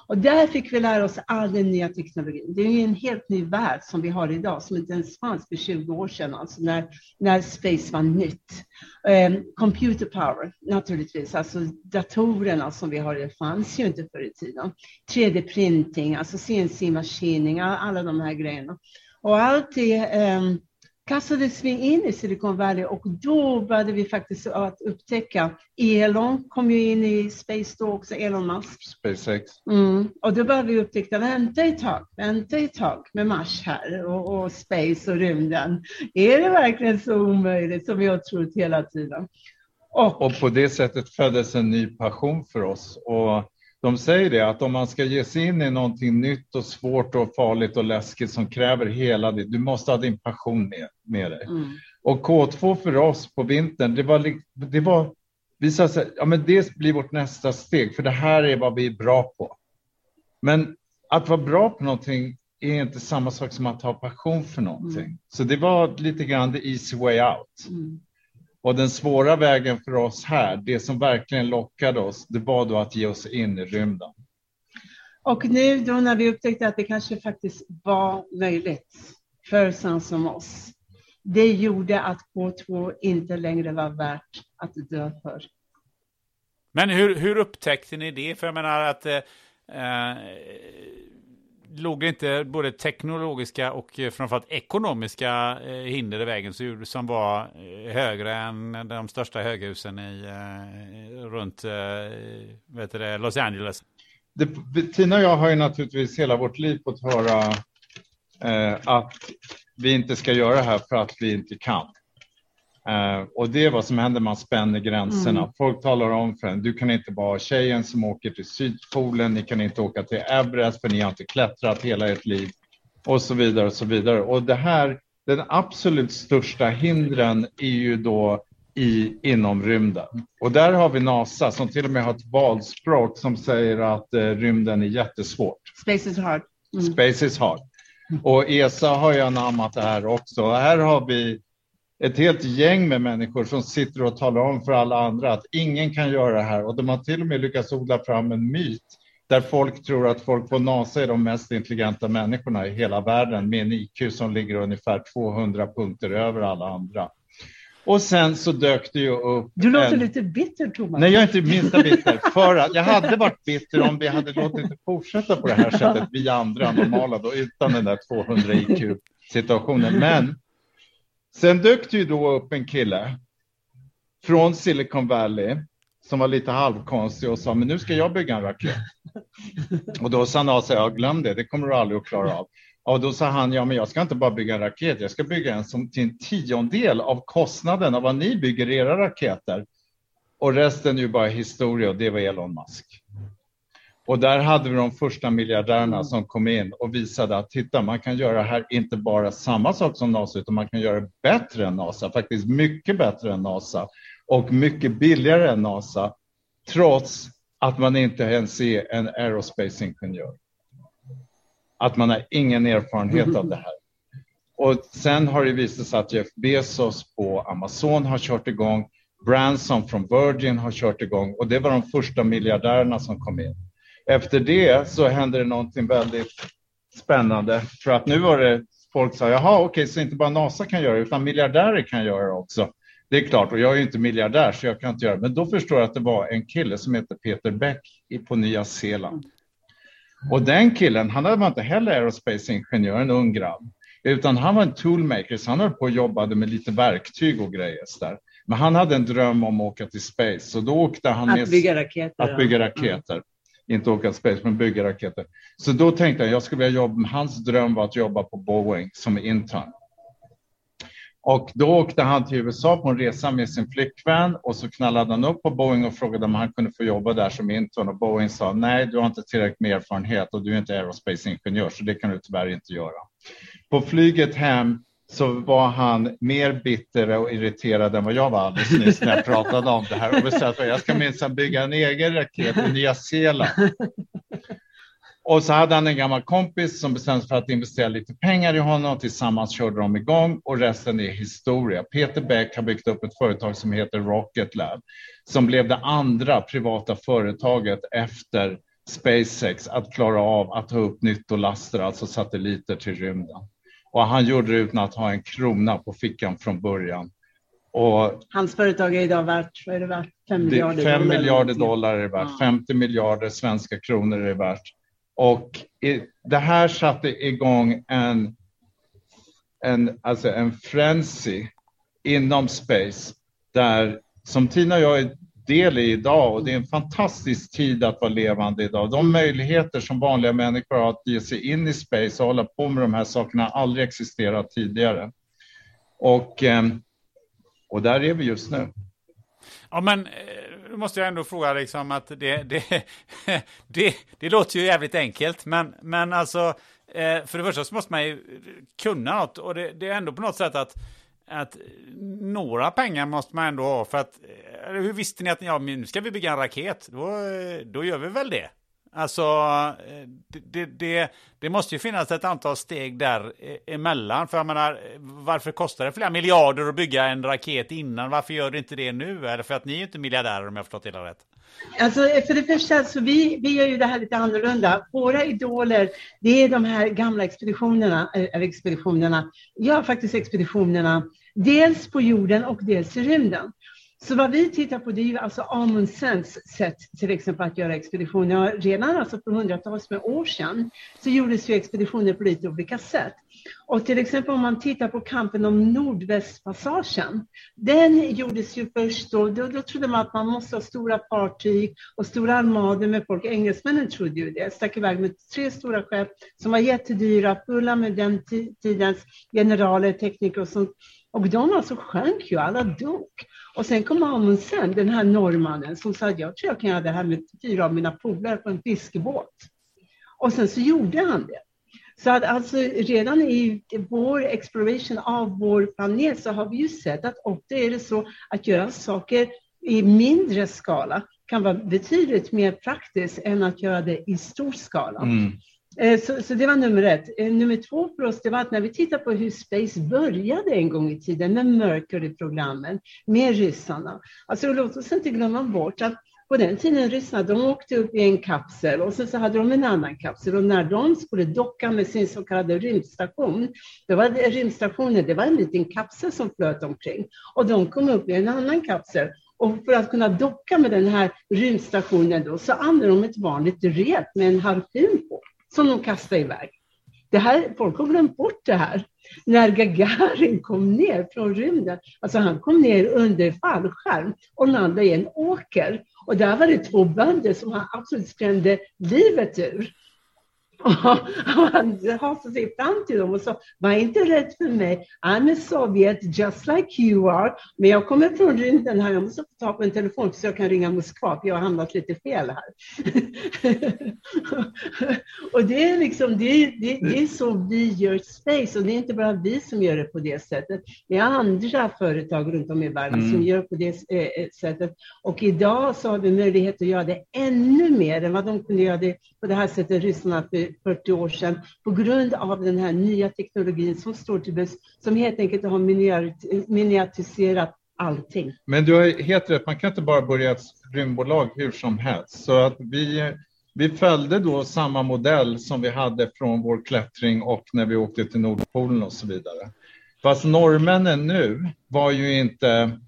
Och där fick vi lära oss all den nya teknologin. Det är ju en helt ny värld som vi har idag, som inte ens fanns för 20 år sedan, alltså när, när space var nytt. Um, computer power, naturligtvis, alltså datorerna som vi har, det fanns ju inte förr i tiden. 3D-printing, alltså CNC-maskining, alla de här grejerna. Och allt det um, kastades vi in i Silicon Valley och då började vi faktiskt att upptäcka Elon kom ju in i space då också, Elon Musk. SpaceX. Mm. Och då började vi upptäcka, vänta ett tag, vänta ett tag med Mars här och, och space och rymden. Är det verkligen så omöjligt som vi har trott hela tiden? Och, Och på det sättet föddes en ny passion för oss. Och de säger det att om man ska ge sig in i någonting nytt och svårt och farligt och läskigt som kräver hela det, du måste ha din passion med, med dig. mm. Och K2 för oss på vintern, det var, det var vi sa så här, ja men det blir vårt nästa steg, för det här är vad vi är bra på. Men att vara bra på någonting är inte samma sak som att ha passion för någonting. Mm. Så det var lite grann the easy way out. Mm. Och den svåra vägen för oss här, det som verkligen lockade oss, det var då att ge oss in i rymden. och nu då när vi upptäckte att det kanske faktiskt var möjligt för sådana som oss, det gjorde att K2 inte längre var värt att dö för. Men hur, hur upptäckte ni det? För jag menar att eh, eh, låg det inte både teknologiska och eh, framförallt ekonomiska eh, hinder i vägen som var eh, högre än de största höghusen i, runt vet det, Los Angeles? Det, Tina och jag har ju naturligtvis hela vårt liv fått höra eh, att vi inte ska göra det här för att vi inte kan. Eh, och det är vad som händer man spänner gränserna. Mm. Folk talar om för en, du kan inte vara tjejen som åker till Sydpolen, ni kan inte åka till Everest för ni har inte klättrat hela ert liv och så vidare och så vidare. Och det här, den absolut största hindren är ju då i, inom rymden. Och där har vi NASA som till och med har ett valspråk som säger att eh, rymden är jättesvårt. Space is hard. Mm. Space is hard. Och ESA har ju anammat det här också. Och här har vi ett helt gäng med människor som sitter och talar om för alla andra att ingen kan göra det här. Och de har till och med lyckats odla fram en myt där folk tror att folk på NASA är de mest intelligenta människorna i hela världen med en IQ som ligger ungefär 200 punkter över alla andra. Och sen så dök det ju upp Du låter en... lite bitter, Thomas. Nej, jag är inte minsta bitter. För att jag hade varit bitter om vi hade låtit det fortsätta på det här sättet, vi andra normala, då, utan den där 200 IQ-situationen. Men sen dök det ju då upp en kille från Silicon Valley som var lite halvkonstig och sa, men nu ska jag bygga en raket. Och då sa NASA, ja glöm det, det kommer du aldrig att klara av. Och då sa han, ja men jag ska inte bara bygga en raket, jag ska bygga en som till en tiondel av kostnaden av vad ni bygger era raketer. Och resten är ju bara historia och det var Elon Musk. Och där hade vi de första miljardärerna som kom in och visade att titta, man kan göra här inte bara samma sak som NASA, utan man kan göra det bättre än NASA, faktiskt mycket bättre än NASA och mycket billigare än NASA, trots att man inte ens är en aerospace-ingenjör. Att man har ingen erfarenhet av det här. Och sen har det visat sig att Jeff Bezos på Amazon har kört igång. Branson från Virgin har kört igång och det var de första miljardärerna som kom in. Efter det så hände det någonting väldigt spännande för att nu var det folk sa jaha okej okay, så inte bara NASA kan göra det utan miljardärer kan göra det också. Det är klart och jag är inte miljardär så jag kan inte göra det. Men då förstår jag att det var en kille som heter Peter Beck på Nya Zeeland. Och den killen, han var inte heller aerospace-ingenjör, en ung grabb, utan han var en toolmaker, så han höll på och jobbade med lite verktyg och grejer. Där. Men han hade en dröm om att åka till space, så då åkte han att med... Bygga raketer, att bygga raketer. Inte åka till space, men bygga raketer. Så då tänkte jag, jag skulle vilja jobba, hans dröm var att jobba på Boeing som intern. Och då åkte han till USA på en resa med sin flickvän och så knallade han upp på Boeing och frågade om han kunde få jobba där som intern och Boeing sa nej, du har inte tillräckligt med erfarenhet och du är inte aerospace-ingenjör så det kan du tyvärr inte göra. På flyget hem så var han mer bitter och irriterad än vad jag var alldeles nyss när jag pratade om det här och sa att jag ska minsann bygga en egen raket i Nya Zeeland. Och så hade han en gammal kompis som bestämde sig för att investera lite pengar i honom. Tillsammans körde de igång och resten är historia. Peter Beck har byggt upp ett företag som heter Rocket Lab som blev det andra privata företaget efter SpaceX att klara av att ta upp nyttolaster, alltså satelliter till rymden. Och han gjorde det utan att ha en krona på fickan från början. Och Hans företag är idag värt, vad är det värt? 5 miljarder 5 miljarder dollar är värt, 50 miljarder svenska kronor är värt. Och det här satte igång en, en, alltså en frenzy inom space där som Tina och jag är del i idag och det är en fantastisk tid att vara levande idag. De möjligheter som vanliga människor har att ge sig in i space och hålla på med de här sakerna har aldrig existerat tidigare. Och, ehm, och där är vi just nu. Ja, men nu måste jag ändå fråga liksom att det, det, det, det låter ju jävligt enkelt, men, men alltså, eh, för det första så måste man ju kunna något och det, det är ändå på något sätt att att eh, några pengar måste man ändå ha för att, eh, hur visste ni att ja, nu ska vi bygga en raket? Då, eh, då gör vi väl det. Alltså, det, det, det, måste ju finnas ett antal steg där emellan. För jag menar, varför kostar det flera miljarder att bygga en raket innan? Varför gör det inte det nu? Eller för att ni är inte miljardärer om jag förstått det hela rätt? Alltså, för det första, så vi, vi gör ju det här lite annorlunda. Våra idoler, det är de här gamla expeditionerna, eh, eller expeditionerna, ja faktiskt expeditionerna, dels på jorden och dels i rymden. Så vad vi tittar på det är ju alltså Amundsens sätt till exempel att göra expeditioner. Redan alltså för hundratals med år sedan så gjordes ju expeditioner på lite olika sätt. Och till exempel om man tittar på kampen om Nordvästpassagen. Den gjordes ju först då, då, då trodde man att man måste ha stora fartyg och stora armader med folk. Engelsmännen trodde ju det, stack iväg med tre stora skepp som var jättedyra, fulla med den tidens generaler, tekniker och sånt. Och de alltså sjönk ju, alla dog. Och sen kom Amundsen, den här norrmannen, som sa att jag tror jag kan göra det här med fyra av mina polare på en fiskebåt. Och sen så gjorde han det. Så att alltså redan i vår exploration av vår planet så har vi ju sett att ofta är det så att göra saker i mindre skala kan vara betydligt mer praktiskt än att göra det i stor skala. Mm. Eh, så, så, det var nummer ett. Eh, nummer två för oss det var att när vi tittar på hur Space började en gång i tiden med Mercury-programmen, med ryssarna. Alltså låt oss inte glömma bort att på den tiden ryssarna, de åkte upp i en kapsel och sen så hade de en annan kapsel och när de skulle docka med sin så kallade rymdstation, det var rymdstationen, det var en liten kapsel som flöt omkring och de kom upp i en annan kapsel och för att kunna docka med den här rymdstationen då, så använde de ett vanligt rep med en harpun på som de kastade iväg. Det här, folk har glömt bort det här. När Gagarin kom ner från rymden, alltså han kom ner under fallskärm och landade i en åker. Och där var det två bönder som han absolut skrämde livet ur. Han sig fram till dem och sa, var inte rädd för mig. I'm a Sovjet just like you are. Men jag kommer från rymden här, jag måste få ta på en telefon så jag kan ringa Moskva, för jag har hamnat lite fel här. och det är liksom, det det, det, är så vi gör space och det är inte bara vi som gör det på det sättet. Det är andra företag runt om i världen mm. som gör på det eh, sättet. Och idag så har vi möjlighet att göra det ännu mer än vad de kunde göra det på det här sättet ryssarna för 30-40 år sedan på grund av den här nya teknologin som står till buds, som helt enkelt har miniatiserat allting. Men du har helt rätt, man kan inte bara börja ett rymdbolag hur som helst. Så att vi, vi följde då samma modell som vi hade från vår klättring och när vi åkte till Nordpolen och så vidare. Fast norrmännen nu var ju inte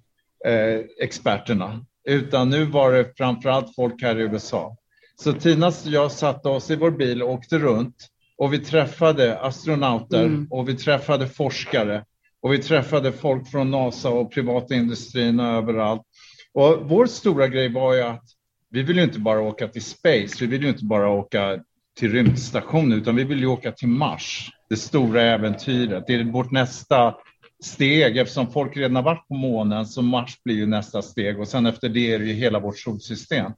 eh, experterna, utan nu var det framför allt folk här i USA. Så Tina och jag satte oss i vår bil och åkte runt och vi träffade astronauter mm. och vi träffade forskare och vi träffade folk från NASA och privata industrin och överallt. Och vår stora grej var ju att vi vill ju inte bara åka till space, vi vill ju inte bara åka till rymdstationen, utan vi vill ju åka till Mars, det stora äventyret. Det är vårt nästa steg, eftersom folk redan har varit på månen, så Mars blir ju nästa steg och sen efter det är det ju hela vårt solsystem.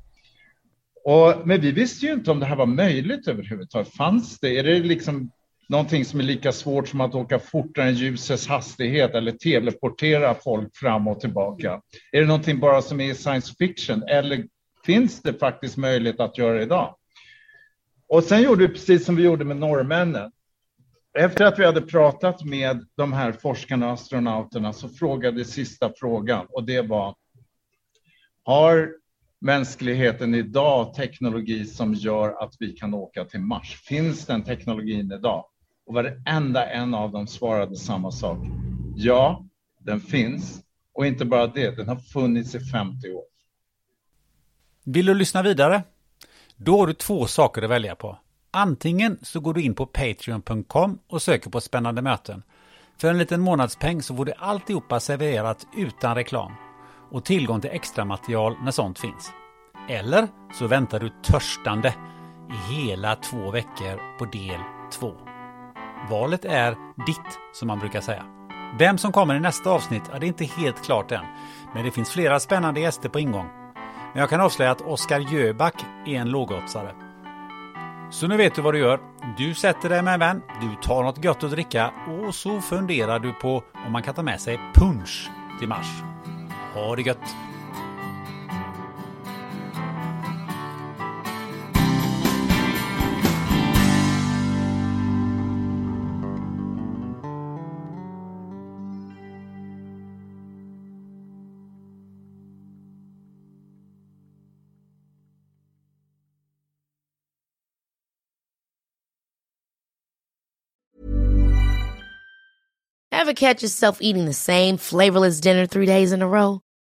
Och, men vi visste ju inte om det här var möjligt överhuvudtaget. Fanns det? Är det liksom någonting som är lika svårt som att åka fortare än ljusets hastighet eller teleportera folk fram och tillbaka? Är det någonting bara som är science fiction eller finns det faktiskt möjlighet att göra det idag? Och sen gjorde vi precis som vi gjorde med norrmännen. Efter att vi hade pratat med de här forskarna och astronauterna så frågade sista frågan och det var Har mänskligheten idag teknologi som gör att vi kan åka till Mars? Finns den teknologin idag? Och varenda en av dem svarade samma sak. Ja, den finns. Och inte bara det, den har funnits i 50 år. Vill du lyssna vidare? Då har du två saker att välja på. Antingen så går du in på Patreon.com och söker på spännande möten. För en liten månadspeng så får du alltihopa serverat utan reklam och tillgång till extra material när sånt finns. Eller så väntar du törstande i hela två veckor på del två. Valet är ditt, som man brukar säga. Vem som kommer i nästa avsnitt är det inte helt klart än, men det finns flera spännande gäster på ingång. Men jag kan avslöja att Oskar Jöback är en lågoddsare. Så nu vet du vad du gör. Du sätter dig med en vän, du tar något gött att dricka och så funderar du på om man kan ta med sig punch till Mars. Ha det gött! Ever catch yourself eating the same flavorless dinner three days in a row?